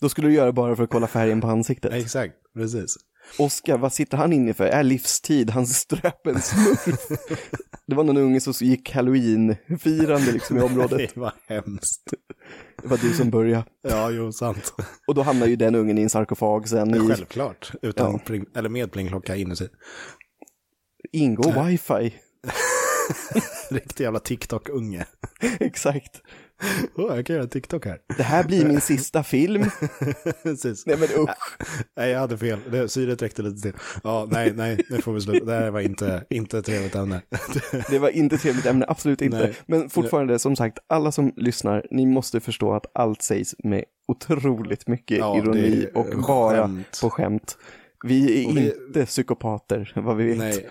Då skulle du göra det bara för att kolla färgen på ansiktet. Exakt, precis. Oskar, vad sitter han inne för? Är livstid, han ströp en smurf. det var någon unge som gick halloween-firande liksom i området. Det var hemskt. Det var du som började. Ja, jo, sant. Och då hamnar ju den ungen i en sarkofag sen i Självklart, utan Ja. pling, eller med plingklocka inuti. ingår wifi. Riktig jävla TikTok-unge. Exakt. Åh, jag kan göra TikTok här. Det här blir min sista film. Precis. Nej men usch. Nej, jag hade fel. Det, syret räckte lite till. Ja, nej, nej, nu får vi sluta. Det här var inte, inte ett trevligt ämne. Det var inte ett trevligt ämne, absolut inte. Nej. Men fortfarande, som sagt, alla som lyssnar, ni måste förstå att allt sägs med otroligt mycket Ja, ironi och bara skämt. på skämt. Vi är vi- inte psykopater, vad vi vet. Nej,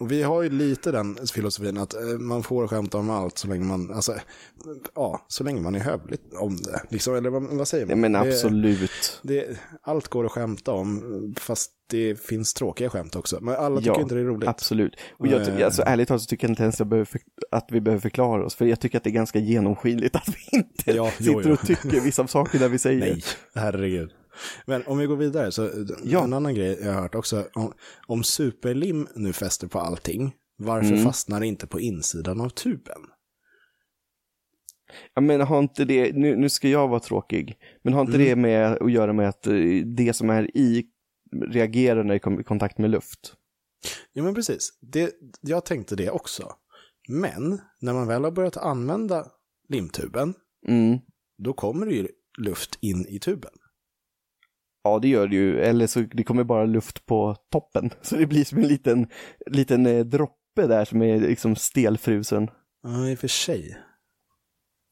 och vi har ju lite den filosofin att eh, man får skämta om allt så länge man, alltså, ja, så länge man är hövligt om det. Liksom, eller vad, vad säger man? men Det- absolut. Det, allt går att skämta om, fast det finns tråkiga skämt också. Men alla tycker Ja, inte det är roligt. Absolut. Och jag, ty- Eh. alltså, ärligt talat så tycker jag inte ens jag för, att vi behöver förklara oss, för jag tycker att det är ganska genomskinligt att vi inte Ja, sitter jo. och tycker vissa av sakerna vi säger. Nej, herregud. Men om vi går vidare, så Ja. en annan grej jag har hört också. Om, om superlim nu fäster på allting, varför Mm. fastnar det inte på insidan av tuben? Ja, men har inte det, nu, nu ska jag vara tråkig, men har inte Mm. det med att göra med att eh, det som är i reagerar när det kommer i kontakt med luft? Ja, men precis. Det, jag tänkte det också. Men när man väl har börjat använda limtuben, Mm. då kommer det ju luft in i tuben. Ja, det gör det ju. Eller så det kommer bara luft på toppen. Så det blir som en liten, liten eh, droppe där som är liksom stelfrusen. Ja, i och för sig.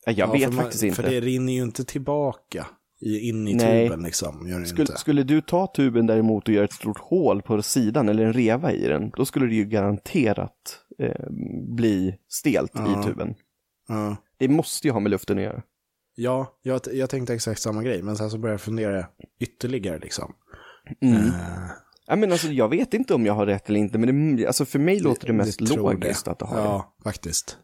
Ja, jag ja, vet man- faktiskt inte. För det rinner ju inte tillbaka in i Nej. tuben liksom. Gör det Skulle, inte. skulle du ta tuben däremot och göra ett stort hål på sidan eller en reva i den, då skulle det ju garanterat eh, bli stelt Ja. i tuben. Ja. Det måste ju ha med luften att göra. Ja, jag, jag tänkte exakt samma grej, men sen så började jag fundera ytterligare liksom. Mm. Eh, Ja, men alltså, jag vet inte om jag har rätt eller inte, men det, alltså, för mig låter det mest logiskt att det har det. Ja, faktiskt.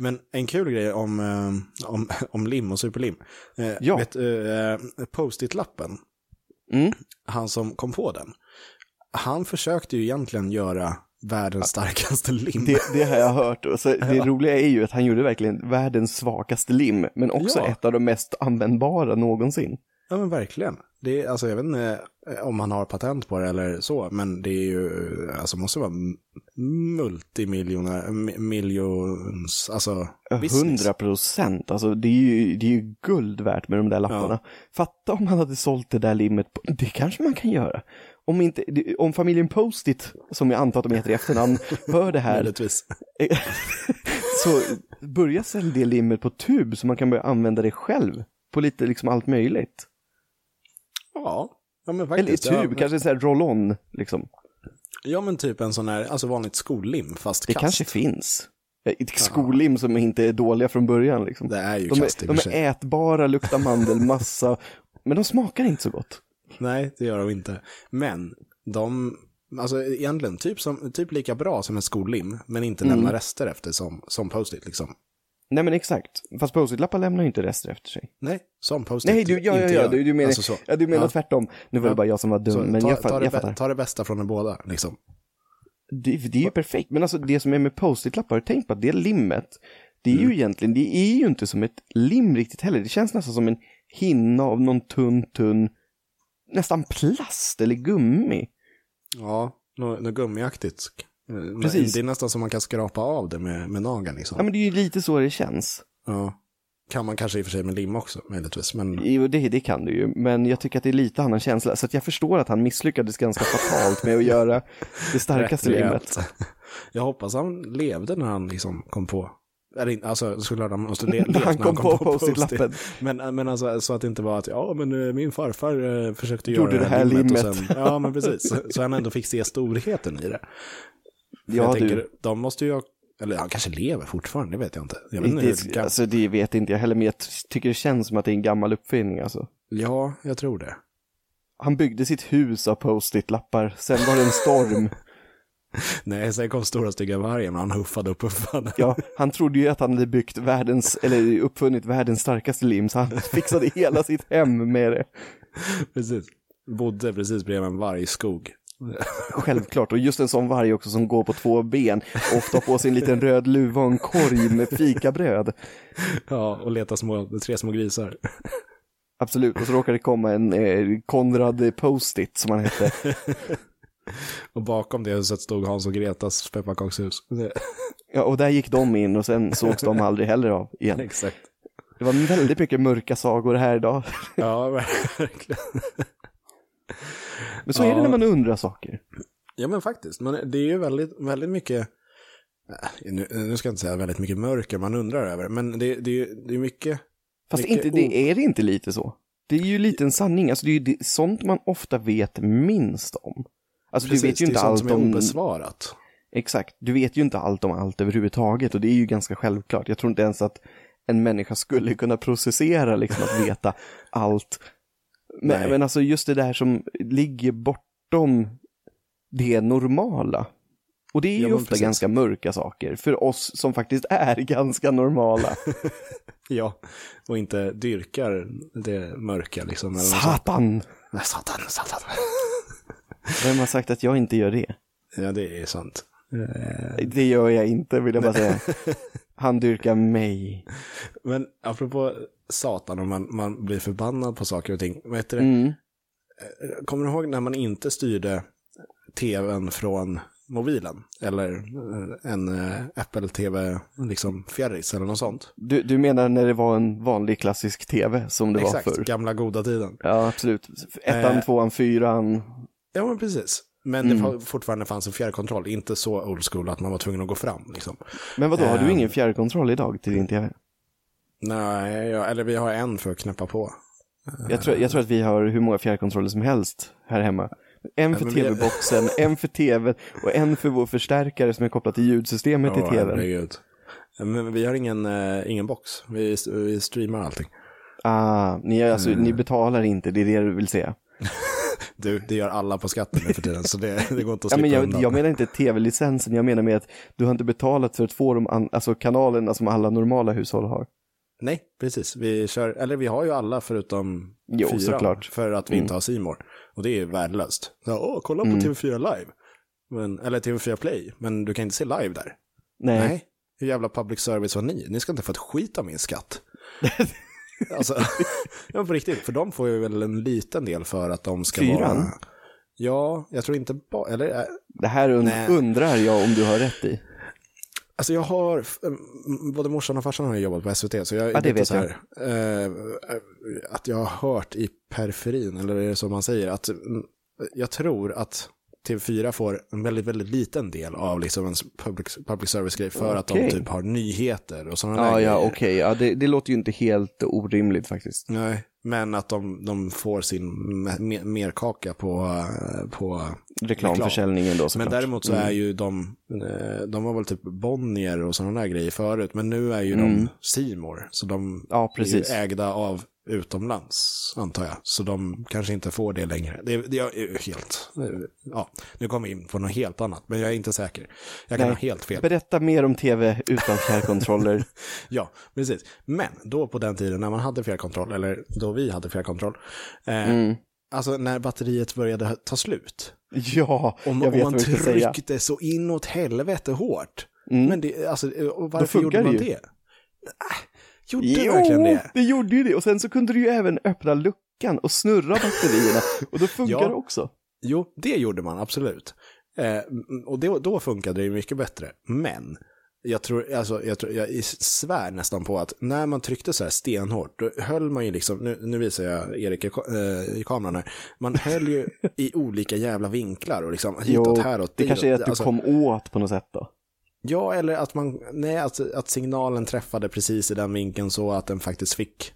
Men en kul grej om, eh, om, om lim och superlim. Eh, Ja. vet, Post-it-lappen, Mm. han som kom på den, han försökte ju egentligen göra världens starkaste lim. Det, det har jag hört. Och så det roliga är ju att han gjorde verkligen världens svagaste lim, men också Ja. ett av de mest användbara någonsin. Ja men verkligen. Det är, alltså jag vet inte eh, om han har patent på det eller så, men det är ju, alltså måste vara multimiljoner, mi- miljons, alltså. Hundra procent, alltså det är, ju, det är ju guld värt med de där lapparna. Fatta om man hade sålt det där limmet, på, det kanske man kan göra. Om, inte, om familjen Post-it, som jag antar att de heter i efternamn, hör det här, så börja sälja det limmet på tub så man kan börja använda det själv på lite liksom allt möjligt. Ja, ja men Eller i faktiskt. tub, ja, kanske så här roll-on liksom. Ja men typ en sån här, alltså vanligt skollim fast Det kast. kanske finns. Skollim som inte är dåliga från början liksom. Det är ju De kast är, de är ätbara, luktar mandelmassa, men de smakar inte så gott. Nej, det gör de inte. Men de, alltså egentligen typ, som, typ lika bra som en skollim, men inte Mm. lämna rester efter som, som post-it liksom. Nej men exakt, fast post-it-lappar lämnar ju inte rester efter sig. Nej, som post-it Nej, du, ja, ja, ja, du, du menar, Alltså så. ja, du menar Ja. tvärtom. Nu var det Ja. bara jag som var dum, Så men ta, jag, ta, jag fattar. ta det bästa från de båda, liksom. Det, det är ju perfekt, men alltså det som är med post-it-lappar, tänk på att det limmet, det är Mm. ju egentligen, det är ju inte som ett lim riktigt heller. Det känns nästan som en hinna av någon tunn, tunn, nästan plast eller gummi. Ja, något, något gummiaktigt. Precis. Det är nästan som man kan skrapa av det med, med nageln liksom. Ja men det är ju lite så det känns. Ja. Kan man kanske i och för sig med lim också, möjligtvis. Men Jo, det, det kan du ju, men jag tycker att det är lite annan känsla. Så att jag förstår att han misslyckades ganska fatalt med att göra det starkaste limmet. Jag hoppas han levde när han liksom kom på. Alltså såklart han måste le- När han kom på Post-it. post-it-lappen. Men, men alltså så att det inte var att, ja men eh, min farfar eh, försökte Gjorde göra det här limmet. Och sen, ja men precis. Så, så han ändå fick se storheten i det. Ja, jag du. tänker, de måste ju, ha- eller han kanske lever fortfarande, det vet jag inte. Jag vet inte Det, gam- alltså det vet inte jag heller, men jag tycker det känns som att det är en gammal uppfinning alltså. Ja, jag tror det. Han byggde sitt hus av post-it-lappar, sen var det en storm. Nej, sen kom stora stygga vargen och han huffade upp huffade. Ja, han trodde ju att han hade byggt världens, eller uppfunnit världens starkaste lim, så han fixade hela sitt hem med det. Precis. Bodde precis bredvid en vargskog. Självklart, och just en sån varg också som går på två ben, ofta på sig en liten röd luva och en korg med fikabröd. Ja, och leta små, tre små grisar. Absolut, och så råkar det komma en eh, Konrad Post-it som han hette. Och bakom det huset stod Hans och Gretas pepparkakshus. Ja, och där gick de in och sen sågs de aldrig heller av igen. Exakt. Det var väldigt mycket mörka sagor här idag. Ja, verkligen. Men så är det Ja. när man undrar saker. Ja, men faktiskt. Men det är ju väldigt, väldigt mycket, äh, nu, nu ska jag inte säga väldigt mycket mörker man undrar över, men det, det, är det är mycket, Fast Mycket inte, det är det inte lite så. Det är ju lite en sanning, alltså det är ju sånt man ofta vet minst om. Alltså precis, du vet ju det är inte sånt allt som är om... obesvarat. Exakt, du vet ju inte allt om allt överhuvudtaget och det är ju ganska självklart. Jag tror inte ens att en människa skulle kunna processera liksom att veta allt. Men, Nej. men alltså just det där som ligger bortom det normala. Och det är ju Ja, ofta precis. ganska mörka saker för oss som faktiskt är ganska normala. Ja, och inte dyrkar det mörka liksom. Satan! Satan, satan. Vem har sagt att jag inte gör det? Ja, det är sant. Eh, Det gör jag inte, vill jag bara säga. Han dyrkar mig. Men apropå satan, om man, man blir förbannad på saker och ting. Vet du? Mm. Kommer du ihåg när man inte styrde tvn från mobilen. Eller eh, en eh, Apple TV, liksom fjärris eller något sånt. Du, du menar när det var en vanlig klassisk tv som det Exakt, var förr? gamla goda tiden. Ja, absolut. Ettan, Eh. tvåan, fyran. Ja, men precis. Men Mm. det fa- fortfarande fanns en fjärrkontroll, inte så old school att man var tvungen att gå fram. Liksom. Men vadå, har du Ehm. ingen fjärrkontroll idag till din tv? Nej, ja, eller vi har en för att knäppa på. Jag tror, jag tror att vi har hur många fjärrkontroller som helst här hemma. En för tv-boxen, en för tv och en för vår förstärkare som är kopplad till ljudsystemet Åh, i tvn. herregud. Men vi har ingen, eh, ingen box, vi, vi streamar allting. Ah, ni, alltså, Mm. ni betalar inte, det är det du vill säga. Du, det gör alla på skatten nu för tiden, så det, det går inte att Ja, slippa men jag, undan. jag menar inte tv-licensen, jag menar med att du har inte betalat för att få de alltså kanalerna som alla normala hushåll har. Nej, precis. Vi kör, eller vi har ju alla förutom Jo, fyra. såklart. För att vi Mm. inte har Simor Och det är värdelöst. Så, Åh, kolla på Mm. TV4 live. Men, eller TV4 Play, men du kan inte se live där. Nej. Nej. Hur jävla public service var ni? Ni ska inte få ett skit av min skatt. alltså, ja, på riktigt, för de får ju väl en liten del för att de ska Fyran? vara... Ja, jag tror inte bara, eller äh, Det här und Nej. undrar jag om du har rätt i. Alltså jag har, både morsan och farsan har jobbat på SVT, så jag Ja, det vet så här, eh, att jag har hört i periferin, eller är det så man säger, att mm, jag tror att TV4 får en väldigt, väldigt liten del av liksom en public, public service-grej för att de Okej. typ har nyheter och sådana Ja, där ja, grejer. okej. Ja, det, det låter ju inte helt orimligt faktiskt. Nej, men att de, de får sin me- merkaka på, eh, på Reklamförsäljningen då såklart. Men däremot så Mm. är ju de, eh, de var väl typ Bonnier och sådana där grejer förut, men nu är ju Mm. de Simor så de Ja, är ju ägda av utomlands, antar jag. Så de kanske inte får det längre. Det, det är ju helt, ja, nu kommer vi in på något helt annat, men jag är inte säker. Jag kan Nej. ha helt fel. Berätta mer om tv utan fjärrkontroller. Ja, precis. Men då på den tiden när man hade fjärrkontroll, eller då vi hade fjärrkontroll, eh, Mm. alltså när batteriet började ta slut, Ja, Om, jag vet man vad du ska säga. tryckte så inåt helvete hårt. Mm. Men det, alltså, och varför gjorde man det det? ju. Äh, gjorde det verkligen det? det gjorde ju det. Och sen så kunde du ju även öppna luckan och snurra batterierna. Och då funkar Ja. det också. Jo, det gjorde man absolut. Eh, och det, då funkade det ju mycket bättre. Men jag tror, alltså, jag, tror, jag svär nästan på att när man tryckte så här stenhårt, då höll man ju liksom, nu, nu visar jag Erik i, eh, i kameran här, man höll ju i olika jävla vinklar och liksom hitåt, häråt, det kanske är att du Alltså, kom åt på något sätt då. Ja, eller att man, nej, att, att signalen träffade precis i den vinkeln så att den faktiskt fick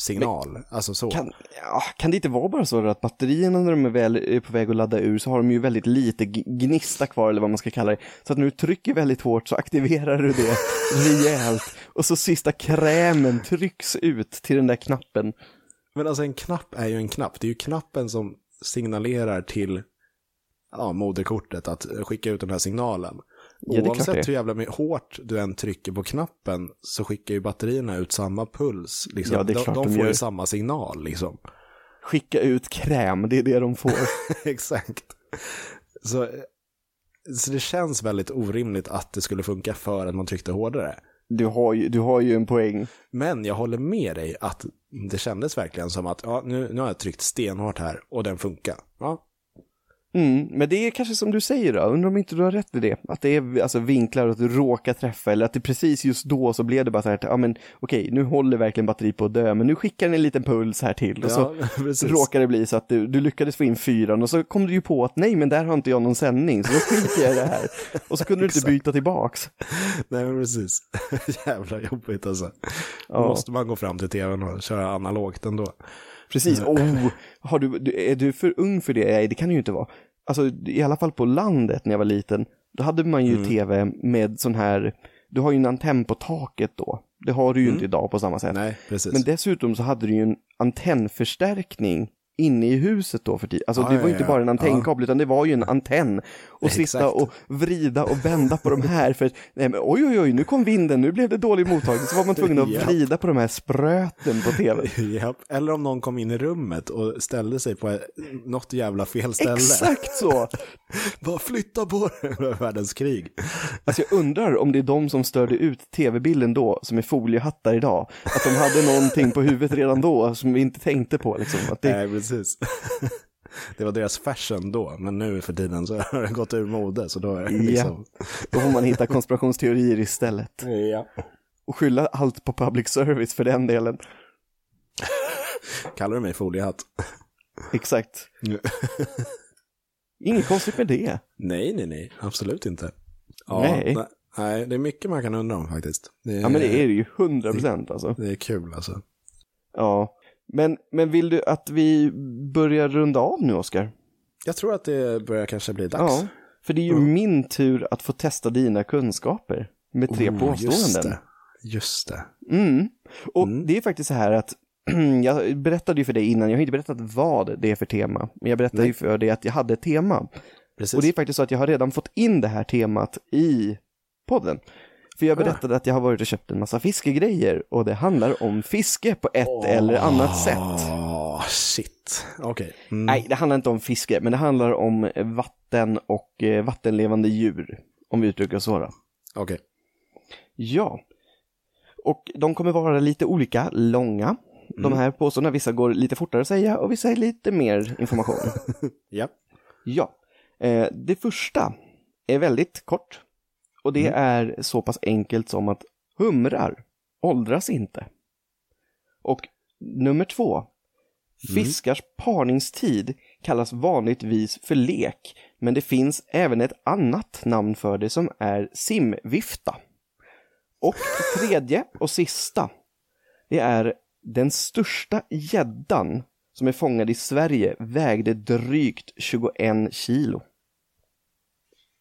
signal. alltså så. Kan, ja, kan det inte vara bara så att batterierna när de är väl är på väg att ladda ur så har de ju väldigt lite gnista kvar eller vad man ska kalla det. Så att när du trycker väldigt hårt så aktiverar du det rejält. Och så sista krämen trycks ut till den där knappen. Men alltså en knapp är ju en knapp. Det är ju knappen som signalerar till ja, moderkortet att skicka ut den här signalen. Ja, Oavsett hur jävla hårt du än trycker på knappen så skickar ju batterierna ut samma puls. Liksom. Ja, det är de klart de de får ju samma signal liksom. Skicka ut kräm, det är det de får. Exakt. Så, så det känns väldigt orimligt att det skulle funka för att man tryckte hårdare. Du har ju, du har ju en poäng. Men jag håller med dig att det kändes verkligen som att ja, nu, nu har jag tryckt stenhårt här och den funkar. Ja, Mm, men det är kanske som du säger då, undrar om inte du har rätt i det. Att det är alltså vinklar och att du råkar träffa eller att det precis just då så blev det bara så här, ja men okej, nu håller verkligen batteriet på att dö, men nu skickar den en liten puls här till och så ja råkar det bli så att du, du lyckades få in fyran och så kom du ju på att nej men där har inte jag någon sändning så då skiter jag i det här. Och så kunde du inte byta tillbaks. Nej, men precis. Jävla jobbigt alltså. Då Ja. måste man gå fram till tvn och köra analogt ändå. Precis, oh, har du, är du för ung för det? Nej, det kan du ju inte vara. Alltså i alla fall på landet när jag var liten, då hade man ju Mm. tv med sån här, du har ju en antenn på taket då. Det har du ju inte idag på samma sätt. Mm. Nej, precis. Men dessutom så hade du ju en antennförstärkning inne i huset då för tiden. Alltså Ja, det var ja, inte ja. bara en antennkabel utan det var ju en antenn. Och sitta Exakt. och vrida och vända på de här för nej men oj oj oj nu kom vinden, nu blev det dålig mottagning. Så var man tvungen att Japp. vrida på de här spröten på tv. Japp. Eller om någon kom in i rummet och ställde sig på något jävla fel ställe. Exakt så! Bara flytta på var världens krig. Alltså jag undrar om det är de som störde ut tv-bilden då, som är foliehattar idag. Att de hade någonting på huvudet redan då som vi inte tänkte på liksom. Att det, Nej, precis. Det var deras fashion då, men nu för tiden så har det gått ur mode. Så då är det liksom... Då får man hitta konspirationsteorier istället. Ja. Och skylla allt på public service för den delen. Kallar du mig foliehatt? Exakt. Inget konstigt med det. nej, nej, nej. Absolut inte. Nej. ne- Nej, det är mycket man kan undra om faktiskt. Är, Ja men det är det ju, hundra procent alltså. det är kul alltså. Ja. Men, men vill du att vi börjar runda av nu, Oskar? Jag tror att det börjar kanske bli dags. Ja. För det är ju min tur att få testa dina kunskaper med tre Oh, Just påståenden. det. Just det. Mm. Och det är faktiskt så här att jag berättade ju för dig innan, jag har inte berättat vad det är för tema, men jag berättade ju för dig att jag hade ett tema. Precis. Och det är faktiskt så att jag har redan fått in det här temat i podden. För jag berättade att jag har varit och köpt en massa fiskegrejer och det handlar om fiske på ett eller annat sätt. Åh, shit. Okej. Mm. Nej, det handlar inte om fiske, men det handlar om vatten och eh, vattenlevande djur, om vi uttrycker oss så. Okej. Ja, och de kommer vara lite olika långa. De här påståendena, vissa går lite fortare att säga och vissa är lite mer information. Ja. ja, eh, det första är väldigt kort och det är så pass enkelt som att humrar åldras inte. Och nummer två, fiskars parningstid kallas vanligtvis för lek, men det finns även ett annat namn för det som är simvifta. Och tredje och sista, det är den största gäddan som är fångad i Sverige vägde drygt 21 kilo.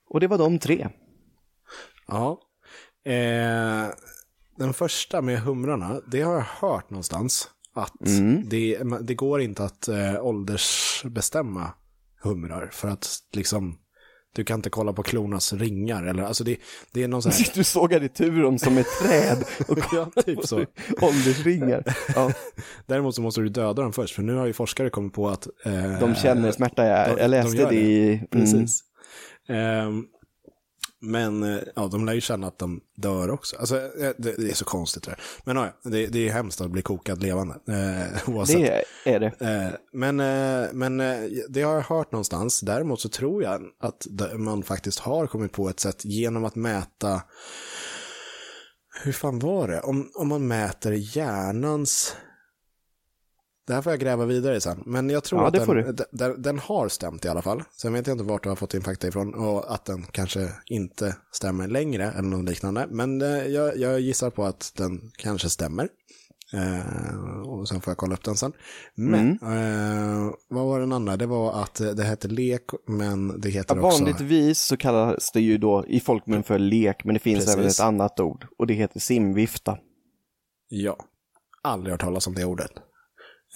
Och det var de tre. Ja. Eh, den första med humrarna, det har jag hört någonstans. Att Mm. det, det går inte att eh, åldersbestämma humrar. För att liksom, du kan inte kolla på klornas ringar. Eller, alltså det, det är någon sån här... Du sågar i turen som ett träd och Ja, typ så. åldersringar. Ja, Däremot så måste du döda dem först. För nu har ju forskare kommit på att... Eh, de känner smärta, jag, de- jag läste de det i... Mm, Precis. Ehm, men eh, ja, de lär ju känna att de dör också. Alltså, eh, det, det är så konstigt det där. Men ja, det, det är hemskt att bli kokad levande. Eh, oavsett. det är det. Eh, men eh, men eh, det har jag hört någonstans. Däremot så tror jag att man faktiskt har kommit på ett sätt genom att mäta hur fan var det? Om, om man mäter hjärnans... Det här får jag gräva vidare i sen. Men jag tror Ja, att den, den, den har stämt i alla fall. Sen vet jag inte vart du har fått din fakta ifrån och att den kanske inte stämmer längre eller något liknande. Men eh, jag, jag gissar på att den kanske stämmer. Eh, och sen får jag kolla upp den sen. Men, eh, vad var den andra? Det var att det hette lek, men det heter Ja, också... vanligtvis så kallas det ju då i folkmun för lek, men det finns Precis. även ett annat ord och det heter simvifta. Ja. Aldrig hört talas om det ordet.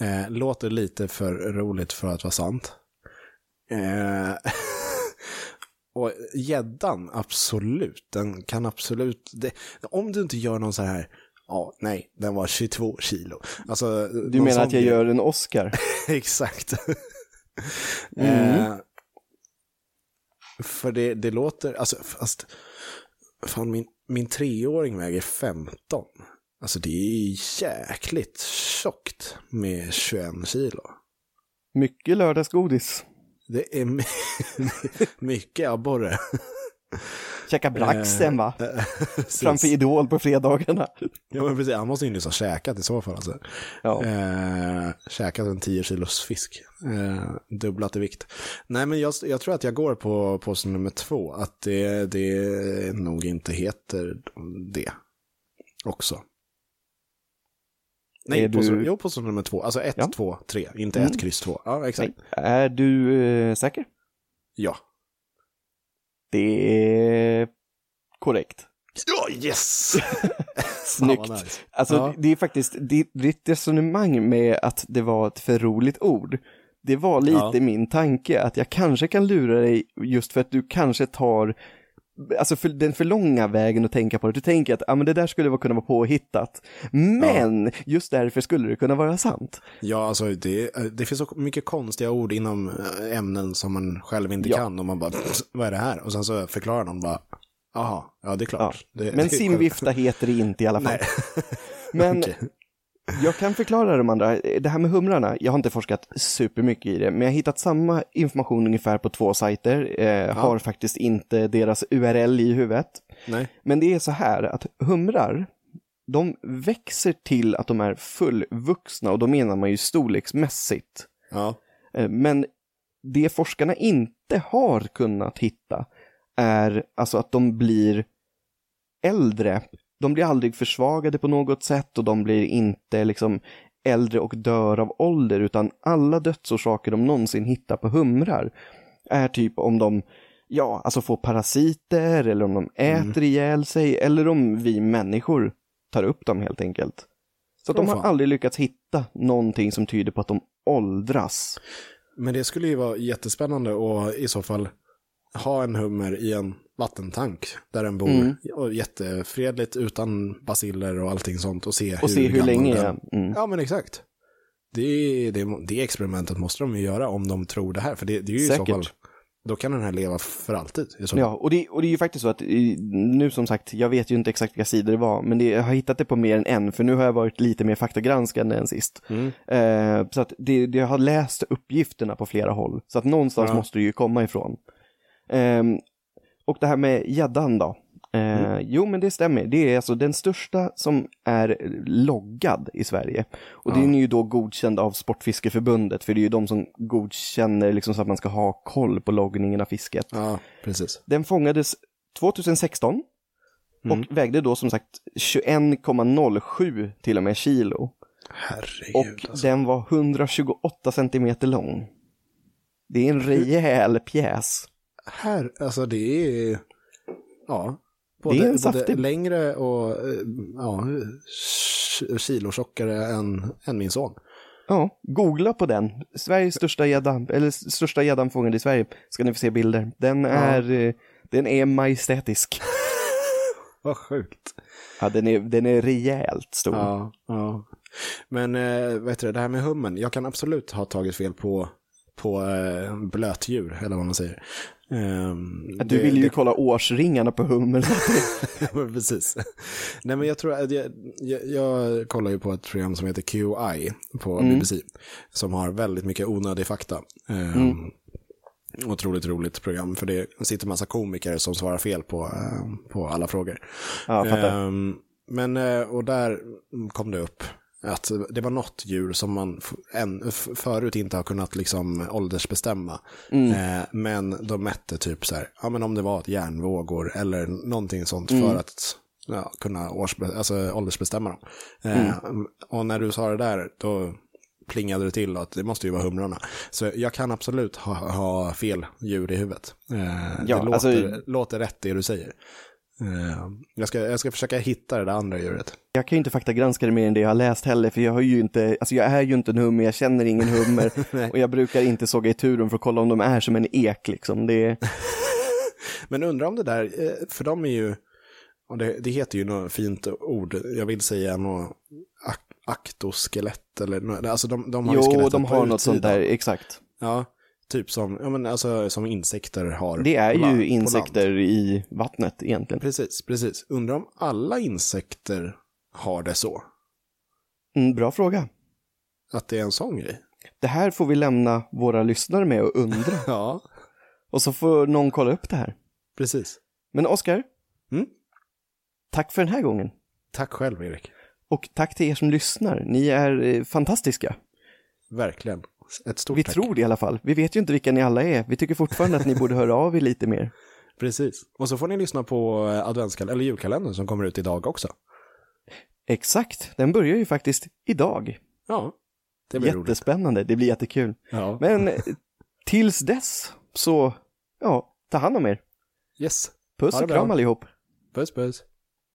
Eh, låter lite för roligt för att vara sant. Eh, och gäddan, absolut. Den kan absolut... Det, om du inte gör någon så här... Ja, nej, den var 22 kilo. Alltså, Du menar att jag gör en Oscar? Exakt. Mm. eh, för det, det låter, alltså fast, fan min, min treåring väger 15. Alltså det är jäkligt tjockt med 21 kilo. Mycket lördagsgodis. Det är my- mycket abborre. Käka braxen va? Precis. Framför Idol på fredagarna. Ja men precis, han måste ju nyss ha käkat i så fall. Alltså. Ja. Eh, käkat en 10 kilos fisk. Eh, dubblat i vikt. Nej men jag, jag tror att jag går på påse nummer två. Att det, det nog inte heter det också. Nej, du- jo, påse nummer två. Alltså ett, Ja. två, tre. Inte Mm. ett, kryss två. Ja, exakt. Nej. Är du eh, säker? Ja. Det är korrekt. Ja, yes! Snyggt. Nice. Alltså Ja. det är faktiskt, det, ditt resonemang med att det var ett för roligt ord, det var lite Ja. min tanke att jag kanske kan lura dig just för att du kanske tar Alltså för, den för långa vägen att tänka på det. Du tänker att ah, men det där skulle kunna vara påhittat. Men just därför skulle det kunna vara sant. Ja, alltså det, det finns så mycket konstiga ord inom eh, ämnen som man själv inte Ja. kan och man bara, vad är det här? Och sen så förklarar någon bara, jaha, ja det är klart. Det, Men det är simvifta heter det inte i alla fall. Nej. Men Okej. Jag kan förklara de andra. Det här med humrarna, jag har inte forskat supermycket i det, men jag har hittat samma information ungefär på två sajter. Eh, Har faktiskt inte deras URL i huvudet. Nej. Men det är så här att humrar, de växer till att de är fullvuxna och då menar man ju storleksmässigt. Ja. Eh, Men det forskarna inte har kunnat hitta är alltså att de blir äldre. De blir aldrig försvagade på något sätt och de blir inte liksom äldre och dör av ålder utan alla dödsorsaker de någonsin hittar på humrar är typ om de ja, alltså får parasiter eller om de äter ihjäl sig eller om vi människor tar upp dem helt enkelt. Så de har fan. aldrig lyckats hitta någonting som tyder på att de åldras. Men det skulle ju vara jättespännande att i så fall ha en hummer i en vattentank där den bor Mm. och jättefredligt utan basiller och allting sånt och se Och se hur länge den-. Mm. Ja men exakt. Det, det, det experimentet måste de ju göra om de tror det här. För det, det är ju i så Säkert. fall, då kan den här leva för alltid. Ja, och det, och det är ju faktiskt så att nu som sagt, jag vet ju inte exakt vilka sidor det var, men det, jag har hittat det på mer än en, för nu har jag varit lite mer faktagranskande än sist. Mm. Eh, så att det, det, jag har läst uppgifterna på flera håll, så att någonstans Ja. måste det ju komma ifrån. Ehm, och det här med gäddan då. Eh, Jo, men det stämmer. Det är alltså den största som är loggad i Sverige. Och Ja. den är ju då godkänd av Sportfiskeförbundet, för det är ju de som godkänner liksom så att man ska ha koll på loggningen av fisket. Ja, precis. Den fångades 2016 Mm. och vägde då som sagt 21,07 till och med kilo. Herregud. Och alltså. den var 128 centimeter lång. Det är en rejäl pjäs. Här, alltså det är, ja. Det är en både längre och eh, ja, k- kilo tjockare än, än min son. Ja, googla på den. Sveriges största gädda, eller största gäddan fångad i Sverige. Ska ni få se bilder. Den är, eh, den är majestätisk. Vad sjukt. Ja, den är, den är rejält stor. Ja, ja. Men eh, vet du, det här med hummen, jag kan absolut ha tagit fel på, på eh, blötdjur, eller vad man säger. Ehm, Att du det- vill ju det- kolla årsringarna på hummer. precis. Nej, men jag tror att jag, jag, jag kollar ju på ett program som heter QI på Mm. BBC. Som har väldigt mycket onödig fakta. Um, Mm. Otroligt roligt program, för det sitter massa komiker som svarar fel på, eh, på alla frågor. Ja. Ehm, men, eh, och där kom det upp att det var något djur som man än, förut inte har kunnat liksom åldersbestämma. Mm. Eh, men de mätte typ så här, ja men om det var ett järnvågor eller någonting sånt Mm. för att ja, kunna årsbe- alltså, åldersbestämma dem. Eh, Mm. Och när du sa det där, då plingade det till att det måste ju vara humrarna. Så jag kan absolut ha, ha fel djur i huvudet. Eh, Ja, det låter, alltså- låter rätt det du säger. Eh, jag, ska, jag ska försöka hitta det där andra djuret. Jag kan ju inte faktagranska det mer än det jag har läst heller, för jag har ju inte, alltså jag är ju inte en hummer, jag känner ingen hummer och jag brukar inte såga i turen för att kolla om de är som en ek liksom. Det är, Men undrar om det där, eh, för de är ju, och det, det heter ju något fint ord, jag vill säga något ak- aktoskelett eller alltså de, de har ju jo, skelettet de på har något sånt utsidan. där, exakt. Ja, typ som, ja men alltså som insekter har. Det är la- ju land. insekter i vattnet egentligen. Precis, precis. Undrar om alla insekter har det så? Mm, bra fråga. Att det är en sån grej? Det här får vi lämna våra lyssnare med och undra. Ja, Och så får någon kolla upp det här. precis. Men Oskar, Mm? tack för den här gången. Tack själv Erik. Och tack till er som lyssnar. Ni är eh, fantastiska. Verkligen. Ett stort Vi tack. tror det i alla fall. Vi vet ju inte vilka ni alla är. Vi tycker fortfarande att ni borde höra av er lite mer. Precis. Och så får ni lyssna på eh, adventskal- eller julkalendern som kommer ut idag också. Exakt, den börjar ju faktiskt idag. Ja, det blir roligt. Jättespännande, det blir jättekul. Ja. Men eh, tills dess så, ja, ta hand om er. Yes. Puss och kram allihop. Puss puss.